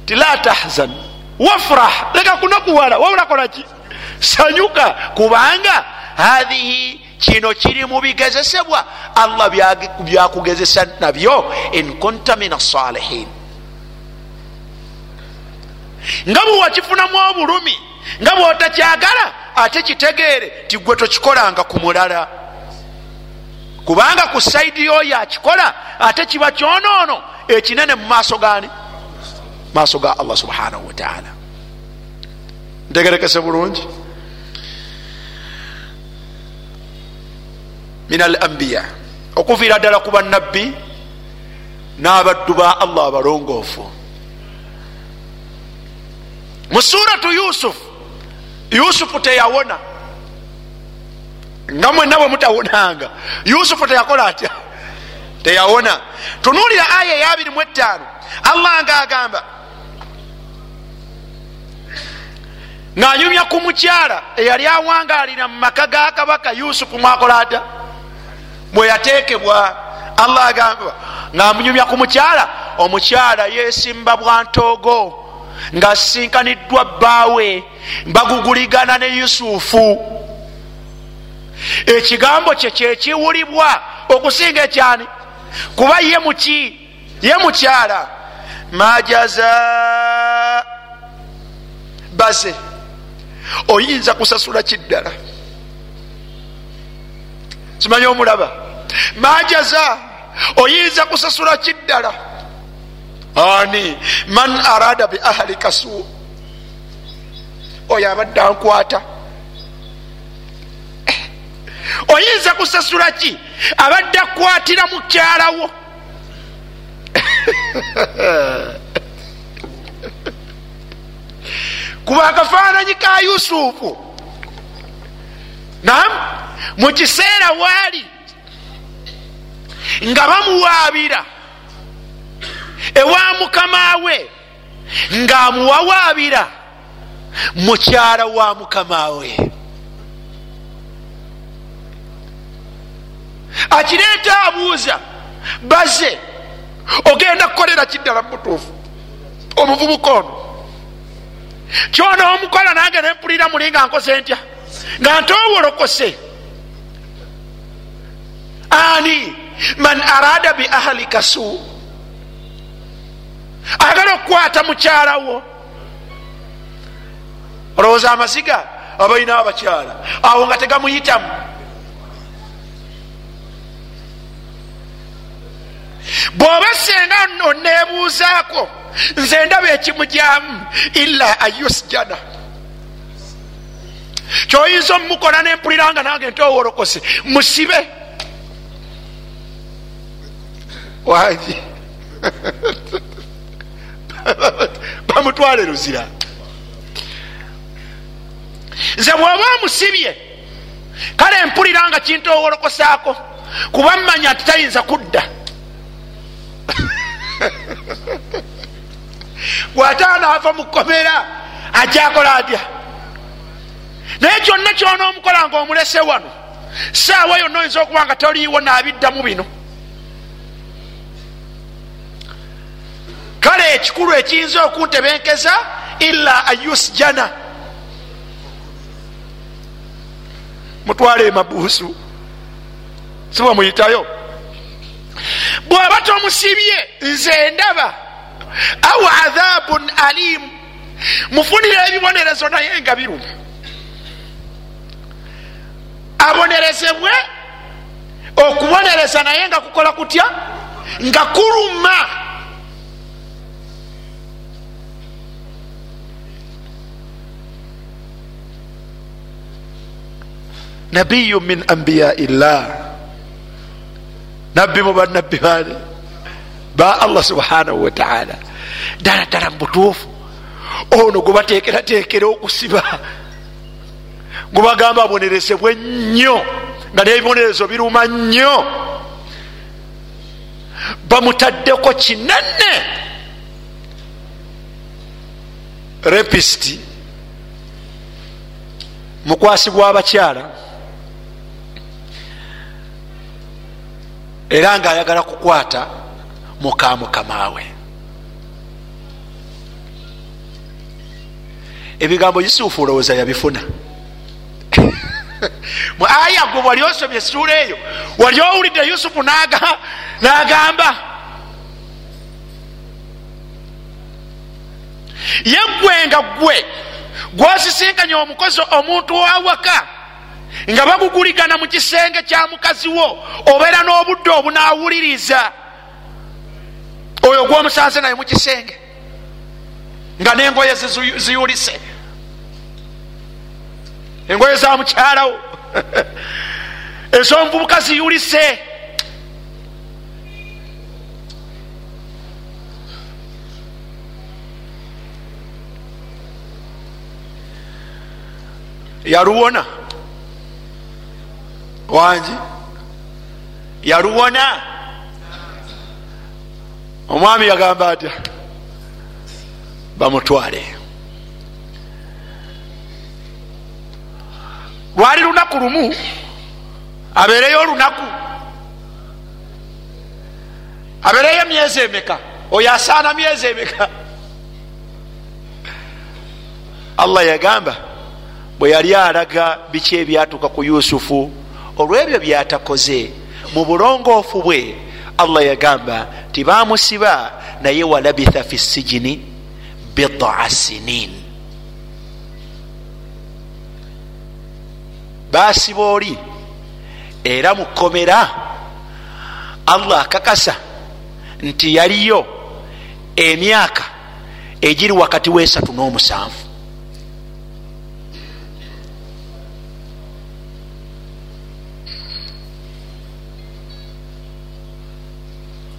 ti la tahzan wafrah. Leka kunakuwala wabulakolaki sanyuka. Kubanga hathihi kino kiri mu bigezesebwa. Allah byakugezesa nabyo. In kunta min assalihin nga bwe wakifunamu obulumi nga bwotakyagala ate kitegeere tigwe tokikolanga ku mulala. Kubanga ku saidi yoyo akikola ate kiba kyonoono ekinene mu maaso gani maaso ga allah subhanahu wataala ntegerekese bulungi min al ambiya okuviira ddala ku bannabbi n'abaddu ba allah abalongoofu mu suratu yusufu yusufu teyawona nga mwenna bwe mutawonanga yusufu teyakola atya teyawona tunuulira aya eya 25 allah nga agamba ng'anyumya ku mukyala eyali awangaalira mu maka ga kabaka yusufu mwakola ata bwe yateekebwa allah agamba ng'amunyumya ku mukyala omukyala yesimba bwantoogo ng'asinkaniddwa bbaawe baguguligana ne yusufu. Ekigambo kye kyekiwulibwa okusinga ekyani? Kuba ye muki ye mukyala. Majaza. Baze oyinza kusasula kiddala. Simanyi omulaba? Majaza oyinza kusasula kiddala? Ani? Man arada bi ahlika su oyo abadde ankwata. Oyinza kusasula ki? Abadde akwatira mukyalawo kuba akafaananyi ka yusufu. Nam mukiseera waali nga bamuwaabira ewa mukama we ng'amuwawaabira mukyala wa mukama we. Akireeta abuuza baze ogenda kukolera kiddala mutuufu omuvubuka ono kyona omukola nange nempulira muli nga nkoze ntya? Nga ntowolokose ani? Man arada bi ahlika su. Ayagala okukwata mukyalawo olowooza amaziga abalinawo abakyala. Awo nga tegamuyitamu. Bw'oba senga oneebuuzaako nze ndaba ekimujyamu illa ayusjana kyoyinza omumukola nempuliranga nange ntowolokose musibe. Wangi bamutwale luzira. Nze bwoba omusibye kale mpuliranga kintowolokosaako kuba mmanya nti tayinza kudda bwataanaava mukomera akyakola atya? Naye kyonna kyonoomukola nga omulese wano saawa yonna oyinza okuba nga toliiwo naabiddamu bino. Kale ekikulu ekiyinza okuntebenkeza illa ayusjana. Mutwale emabuusu sibwe muyitayo? Bw'oba tomusibye nze ndaba au adhabun alimu mufunire ebibonerezo naye nga biruma abonerezebwe okubonereza naye nga kukola kutya? Nga kuluma. Nabiyu min ambiyai llah. Nabbi mu bannabbi bane ba allah subhanahu wataala ddala ddala mubutuufu ono gwebatekeratekera okusiba. Gwebagamba abonerezebwe nnyo nga nebibonerezo biruma nnyo. Bamutaddeko kinene. Repisti mukwasibwa abakyala era ngaayagala kukwata muka mukamawe ebigambo yusufu olowooza yabifuna? Mu aya gwe wali osomye esuula eyo wali owulidde yusufu n'agamba ye gwe nga gwe gwosisinkanya omukozi omuntu owawaka nga baguguligana mu kisenge kya mukazi wo obeera n'obudde obunaawuliriza oyo gwomusanze naye mu kisenge nga n'engoye ziyulise. Engoye za mukyalawo. Ez'omuvubuka ziyulise. Yaluwona. Wangi yaluwona omwami yagamba atya? Bamutwale. Lwali lunaku lumu abeereyo olunaku. Abeereyo myezi emeka? Oyo asaana myezi emeka? Allah yagamba bwe yali alaga biki ebyatuuka ku yusufu olwebyo byatakoze mu bulongoofu bwe allah yagamba tibamusiba naye walabitha fi sijini bidaa sinin basiba oli era mukomera allah akakasa nti yaliyo emyaka egiri wakati wesatu n'omusanvu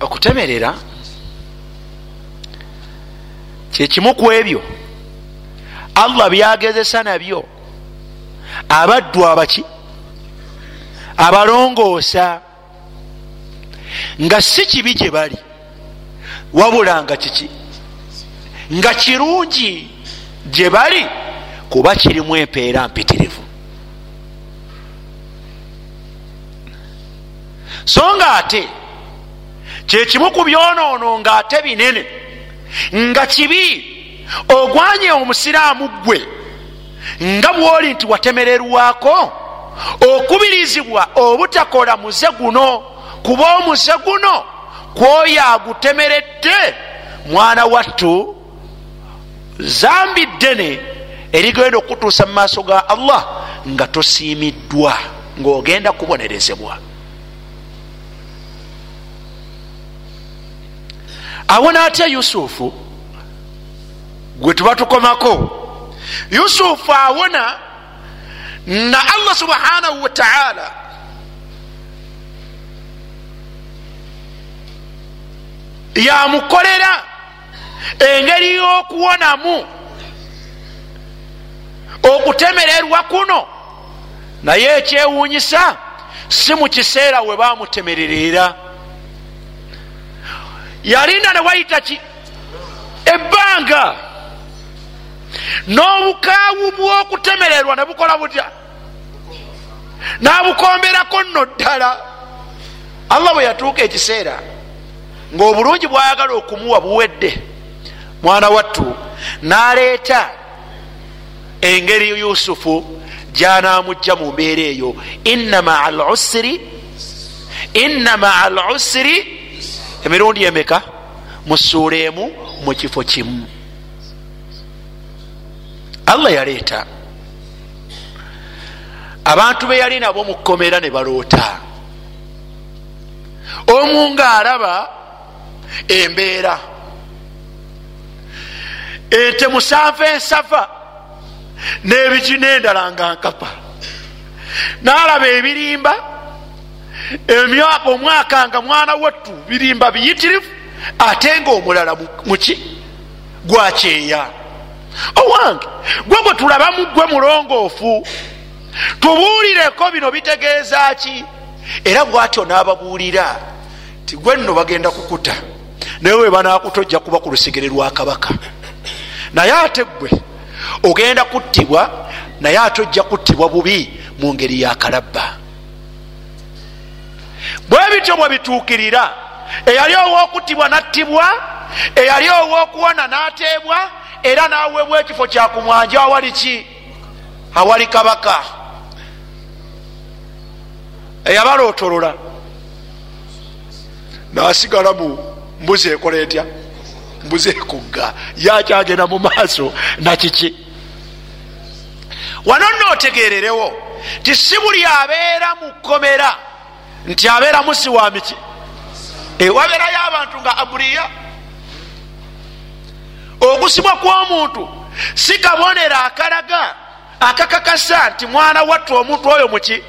okutemerera kyekimu ku ebyo allah byagezesa nabyo abaddu abaki abalongoosa nga si kibi gye bali wabula nga kiki? Nga kirungi gye bali kuba kirimu empeera mpitirivu. So nga ate kyekimu ku byonoono nga ate binene nga kibi ogwanye omusiraamu gwe nga bwoli nti watemererwako okubirizibwa obutakola muze guno kuba omuze guno kwoyo agutemeredde mwana wattu zambi ddene erigenda okutuusa mu maaso ga allah nga tosiimiddwa ngaogenda kubonerezebwa awona atya yusufu gwe tuba tukomako. Yusufu awona na allah subhanahu wataala yamukolera engeri y'okuwonamu okutemererwa kuno. Naye ekyewuunyisa si mu kiseera we bamutemererera yalinda ne wayita ki? Ebbanga. N'obukaawu bw'okutemererwa ne bukola butya? N'abukomberako nno ddala. Allah bwe yatuuka ekiseera ng'obulungi bwayagala okumuwa buwedde mwana wattu n'aleeta engeri yusufu gyanamujja mu mbeera eyo. Inna maa lusiri inna maa lusiri emirundi emeka? Mu ssuula emu mu kifo kimu. Allah yaleeta. Abantu be yali nabo mu kkomera ne baloota. Omu ng'alaba embeera. Ente musanvu ensafa n'ebiki n'endala nga nkapa. N'alaba ebirimba omwaka nga mwana wattu birimba biyitirivu ate nga omulala muki gwakyeya owange gwe gwe tulaba mu gwe mulongoofu tubuulireko bino bitegeeza ki? Era bwatyo n'ababuulira ti gwe nno bagenda kukuta naye we banakuta ojja kuba ku lusigere lwa kabaka. Naye ate gwe ogenda kuttibwa naye ate ojja kuttibwa bubi mu ngeri ya kalabba bwe bityo bwe bituukirira eyali owokuttibwa nattibwa eyali owokuwona n'ateebwa era n'aweebwa ekifo kyakumwanja awali ki? Awali kabaka. Eyabalootolola. Nasigala mu mbuzi ekola etya? Mbuzi ekugga. Yakyagenda mu maaso nakiki wano nootegererewo ti si buli abeera mu kkomera nti abeera musi wa miki? Wabeerayo abantu nga aburiya? Ogusibwa kw'omuntu si kabonero akalaga akakakasa nti mwana wattu omuntu oyo muki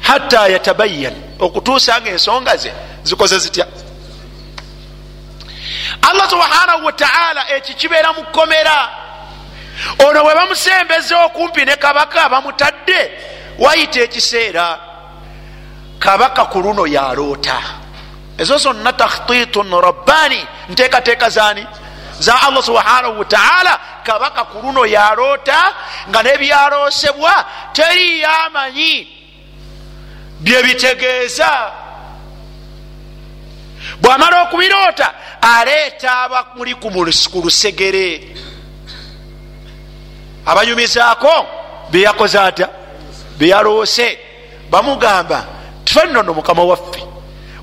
hatta yatabayan okutuusa nga ensonga ze zikoze zitya? Allah subhanahu wataala eki kibeera mu kkomera. Ono bwe bamusembeza okumpi ne kabaka bamutadde wayita ekiseera kabaka ku luno yaloota ezo zonna takhtitun rabbani. Nteekateeka zaani? Za allah subhanahu wataala kabaka ku luno yaloota nga nebyaloosebwa teriyo amanyi byebitegeeza. Bwamala okubiroota aleeta abamuli ku lusegere. Abanyumizaako byeyakoze atya byeyaloose bamugamba tufe nnono mukama waffe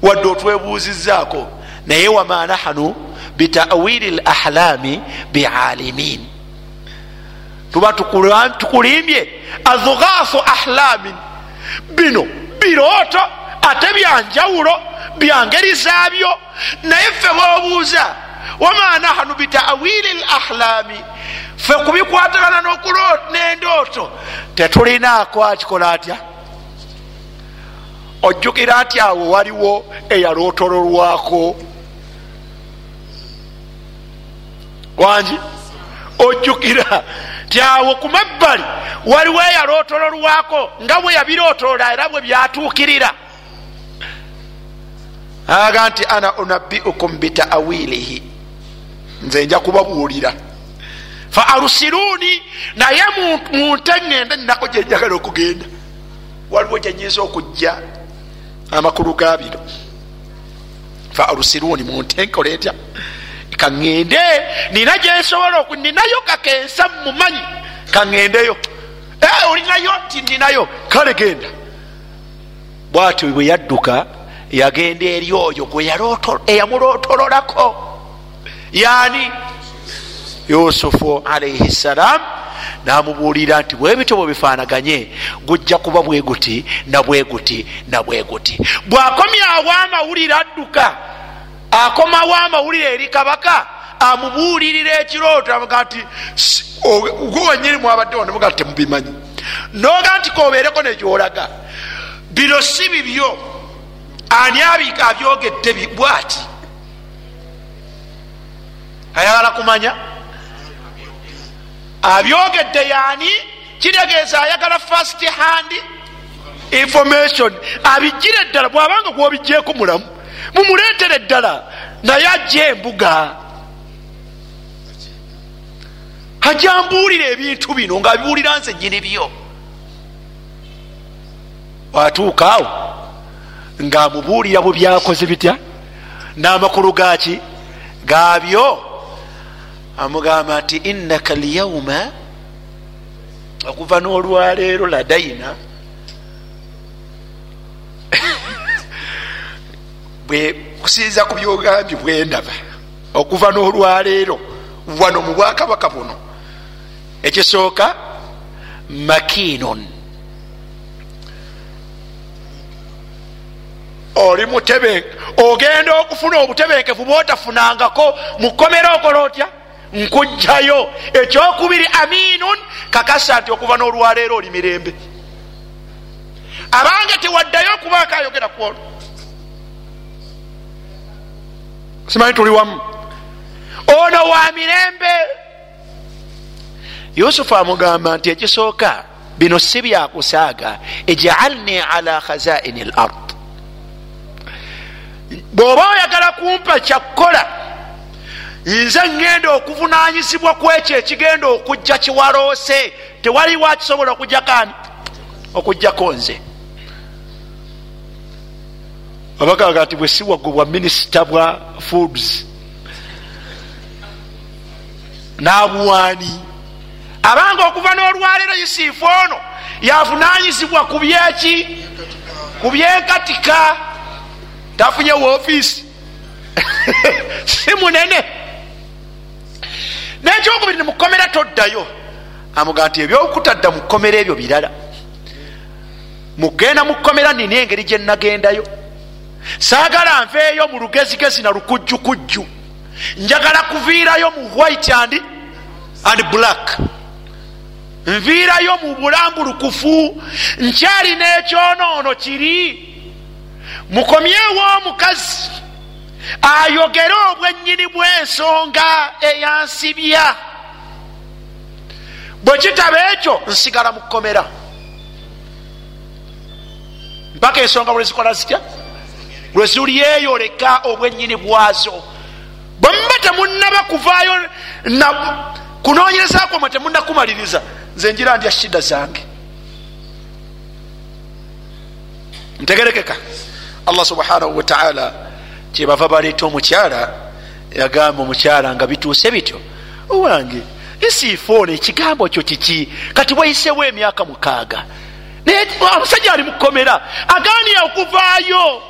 wadde otwebuuzizaako naye wama nahanu bitawiri l ahlami bialimin tuba tukulimbye adhughasu ahlamin. Bino birooto ate byanjawulo byangeri zaabyo naye ffe boobuuza wama nahanu bitawili l ahlami ffe kubikwatagana n'endooto tetulinaako akikola atya ojjukira nti awo waliwo eyalootololwako wangi ojjukira. Ti awo ku mabbali waliwo eyalootololwako nga bwe yabirootolola era bwe byatuukirira. Aga nti ana unabbiukum bitaawilihi nze nja kubabuulira. Fa arusiruuni naye munte ŋŋenda ninako gyenjagala okugenda. Waliwo gyenyinza okujja amakulu ga bino fa arusiruuni munte nkola etya? Kaŋŋende nina gyensobola ninayo kakensa mumanyi. Kaŋŋendeyo olinayo ti ninayo. Kale genda. Bwati bwe yadduka yagenda eri oyo gwe eyamulootololako yani yusufu alaihi ssalam namubuulira nti bwebityo bwebifaanaganye gujja kuba bweguti nabweguti nabweguti bwakomyawo amawulire adduka akomawo amawulire eri kabaka amubuulirira ekirooto amuga nti gwe wenyini mwabadde onemuga temubimanyi. Noga nti kobeereko nekyolaga bino si bibyo. Ani abyogedde bwati? Ayagala kumanya abyogedde yani kitegeeza ayagala fast hand information. Abijire eddala bwabanga gwobijjeeko mulamu mumuleetere eddala naye ajja embuga. Ajambuulira ebintu bino ngaabibuulira nze nyini byo. Watuukaawo ngaamubuulira bwe byakoze bitya? N'amakulu gaki gaabyo amugamba nti innaka lyauma okuva n'olwaleero ladaina kusinza ku byogambye bwendaba okuva n'olwaleero wano mu bwakabaka buno. Ekisooka makinon oli mutebe ogenda okufuna obutebenkevu bwotafunangako mukomera okola otya nkugjayo ekyokubiri aminun kakasa nti okuva n'olwaleero oli mirembe. Abange tewaddayo okubaako ayogera kwolwo simanyi tuli wamu. Ono wa mirembe. Yusufu amugamba nti ekisooka bino si byakusaaga ijaalni ala khazaini l ard bw'oba oyagala kumpa kyakkola nze ŋŋenda okuvunanyizibwa ku ekyo ekigenda okujja kiwaloose. Tewaliwo akisobola okujjakani okujjako nze. Abagaga nti bwe siwagwe bwa minisita bwa foods. Nabuwaani. Abanga okuva n'olwaleero yusifu ono yavunanyizibwa ku byeki? Ku byenkatika. Tafunye woofiisi si munene nekyokubiri nimukomera toddayo. Amuga nti ebyokutadda mukomera ebyo birala. Mugenda mukomera nina engeri gyenagendayo saagala nveeyo mu lugezigezi na lukujjukujju. Njagala kuviirayo mu white and, and black. Nviirayo mu bulambulukufu. Nkyalina ekyonoono kiri. Mukomyewo omukazi ayogere obwennyini bw'ensonga eyansibya. Bwe kitaba ekyo nsigala mukomera mpaka ensonga bwezikola zitya? Lwezulyeyoleka obwennyini bwazo. Bwemuba temunaba kuvaayo kunonyereza kwamwe temunakumaliriza nze njira ndya shida zange. Ntegerekeka. Allah subhanahu wataala kyebava baleeta omukyala yagamba omukyala nga bituuse bityo. Owange isiifoona ekigambo kyo kiki? Kati wayisewo emyaka mukaaga. Naye omusajja ali mukomera aganira okuvaayo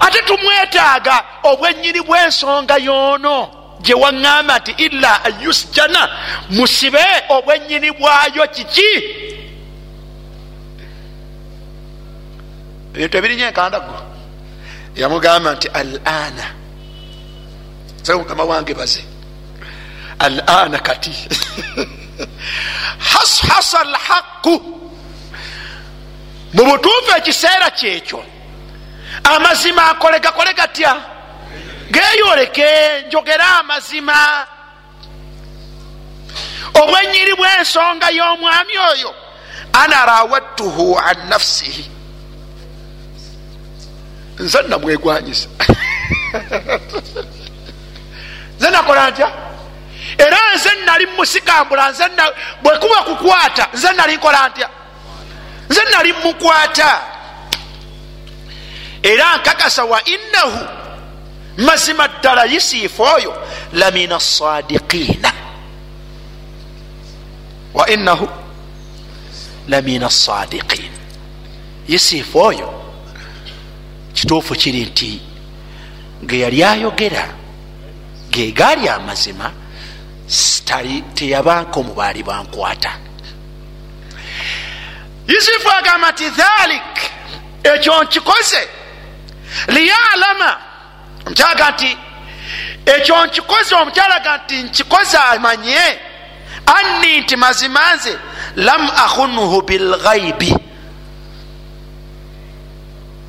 ate tumwetaaga obwennyini bw'ensonga yoono gye waŋŋamba nti illa ayusjana musibe obwennyini bwayo kiki? Ebintu ebirinye enkandago yamugamba nti al ana sae mukama wange baze. Al ana kati hashasa lhaqu mu butuufu ekiseera kyekyo amazima akole gakole gatya geyoleke njogera amazima. Obwenyiri bw'ensonga y'omwami oyo ana rawattuhu an nafsihi nze namwegwanyisa nze nakola ntya? Era nze nali musikambula nze bwekuba kukwata nze nali nkola ntya? Nze nali mukwata. Era nkakasa wa innahu mazima ddala yusufu oyo lamina sadiqina wa innahu lamina sadiqin yusufu oyo kituufu kiri nti ge yali ayogera gegaali amazima teyabanko mu baali bankwata yusufu agamba nti dhalik ekyo nkikoze. Liyalama omukyaga nti ekyo nkikoze omukyalaga nti nkikoze amanye anni nti mazima nze lam akhunhu bilghaibi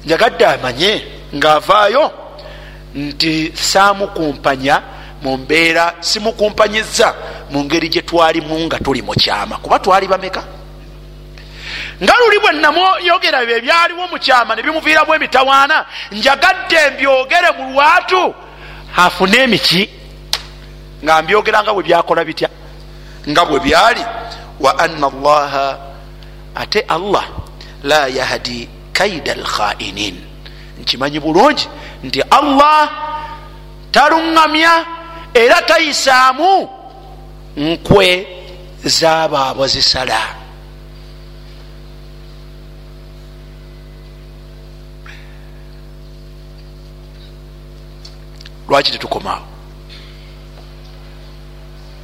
njagadde amanye ngaavaayo nti saamukumpanya mu mbeera simukumpanyiza mu ngeri gye twalimu nga tuli mu kyama. Kuba twali bameka? Nga luli bwe namuyogera byo ebyaliwo mu kyama ne bimuviiramu emitawaana njagadde mbyogere mu lwatu. Afune emiki? Nga mbyogera nga bwe byakola bitya? Nga bwe byali? Wa anna allaha ate allah la yahdi kaida alkhainin nkimanyi bulungi nti allah taluŋŋamya era tayisaamu nkwe zaabo abozisala lwaki tetukomaawo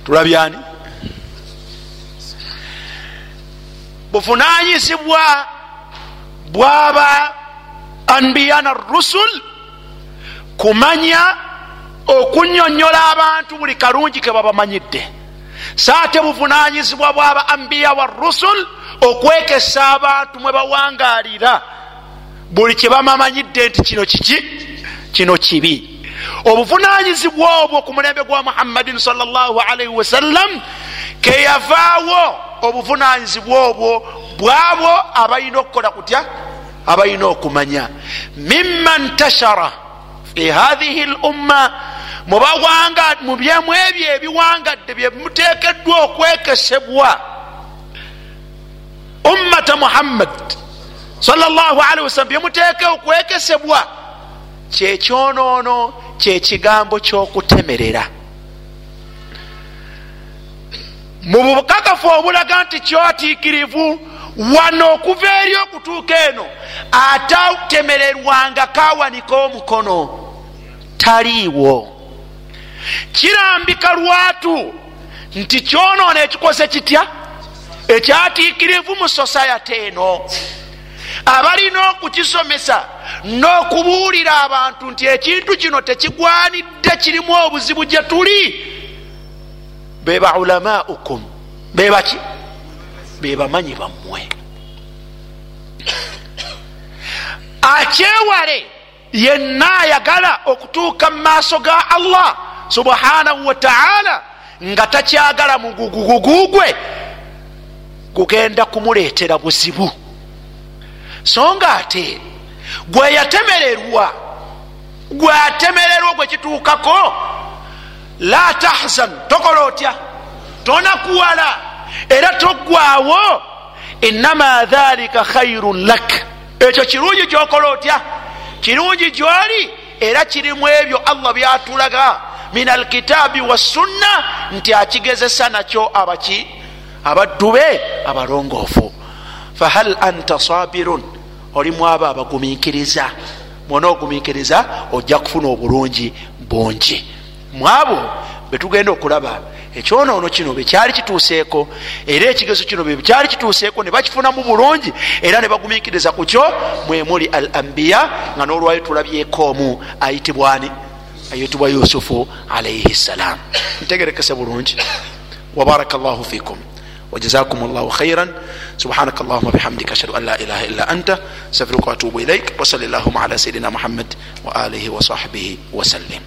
tulabyani buvunanyizibwa bwaba anbiya na rusul kumanya okunyonyola abantu buli kalungi ke babamanyidde. Saate buvunanyizibwa bwaba anbiya wa rusul okwekesa abantu mwe bawangalira. Buli kyebamamanyidde nti kino kiki? Kino kibi obuvunanyizibwa obwo ku mulembe gwa muhammadin salllahalaihi wasallam keyavaawo obuvunanyizibwa obwo bwabo abalina okukola kutya? Abalina okumanya. Mima ntashara fi hathihi lumma mubawanga mu byemu ebyo ebiwangadde byemutekeddwa okwekesebwa. Ummata muhammad salllahalaihi wasallam byemuteeke okwekesebwa kyekyonoono kyekigambo kyokutemerera. Mu bukakafu obulaga nti kyatiikirivu wano okuva eri okutuuka eno atatemererwanga kawanika omukono. Taliiwo. Kirambika lwatu nti kyonoona ekikoze kitya? Ekyatiikirivu mu sosayate eno abalina okukisomesa n'okubuulira abantu nti ekintu kino tekigwanidde kirimu obuzibu gye tuli. Beba ulamaukum bebaki bebamanyi bammwe. Akyewale yenna ayagala okutuuka mu maaso ga allah subhanahu wataala nga takyagala mugugugugugwe kugenda kumuleetera buzibu so nga ate gwe yatemererwa gwe atemererwa gwe kituukako la tahzan tokola otya? Tonakuwala era toggwawo inama dhalika khairun lak. Ekyo kirungi gyokola otya? Kirungi gyoli era kirimu ebyo allah byatulaga min alkitaabi wassunna nti akigezesa nakyo abaki abaddu be abalongoofu fahal anta sabirun? Olimu abo abagumiikiriza. Mwona ogumiikiriza ojja kufuna obulungi bungi. Mwabo betugenda okulaba ekyonoono kino bwekyali kituuseeko era ekigezo kino bwekyali kituuseeko ne bakifunamu bulungi era ne bagumikiriza ku kyo mwemuli al ambiya nga n'olwayo tulabyeko omu ayitibwani ayitibwa yusufu alaihi ssalam ntegerekese bulungi. Wabaraka llahu fikum وجزاكم الله خيرا. سبحانك اللهم بحمدك أشهد أن لا إله إلا أنت. استغفرك وأتوب إليك. وصل اللهم على سيدنا محمد وآله وصحبه وسلم.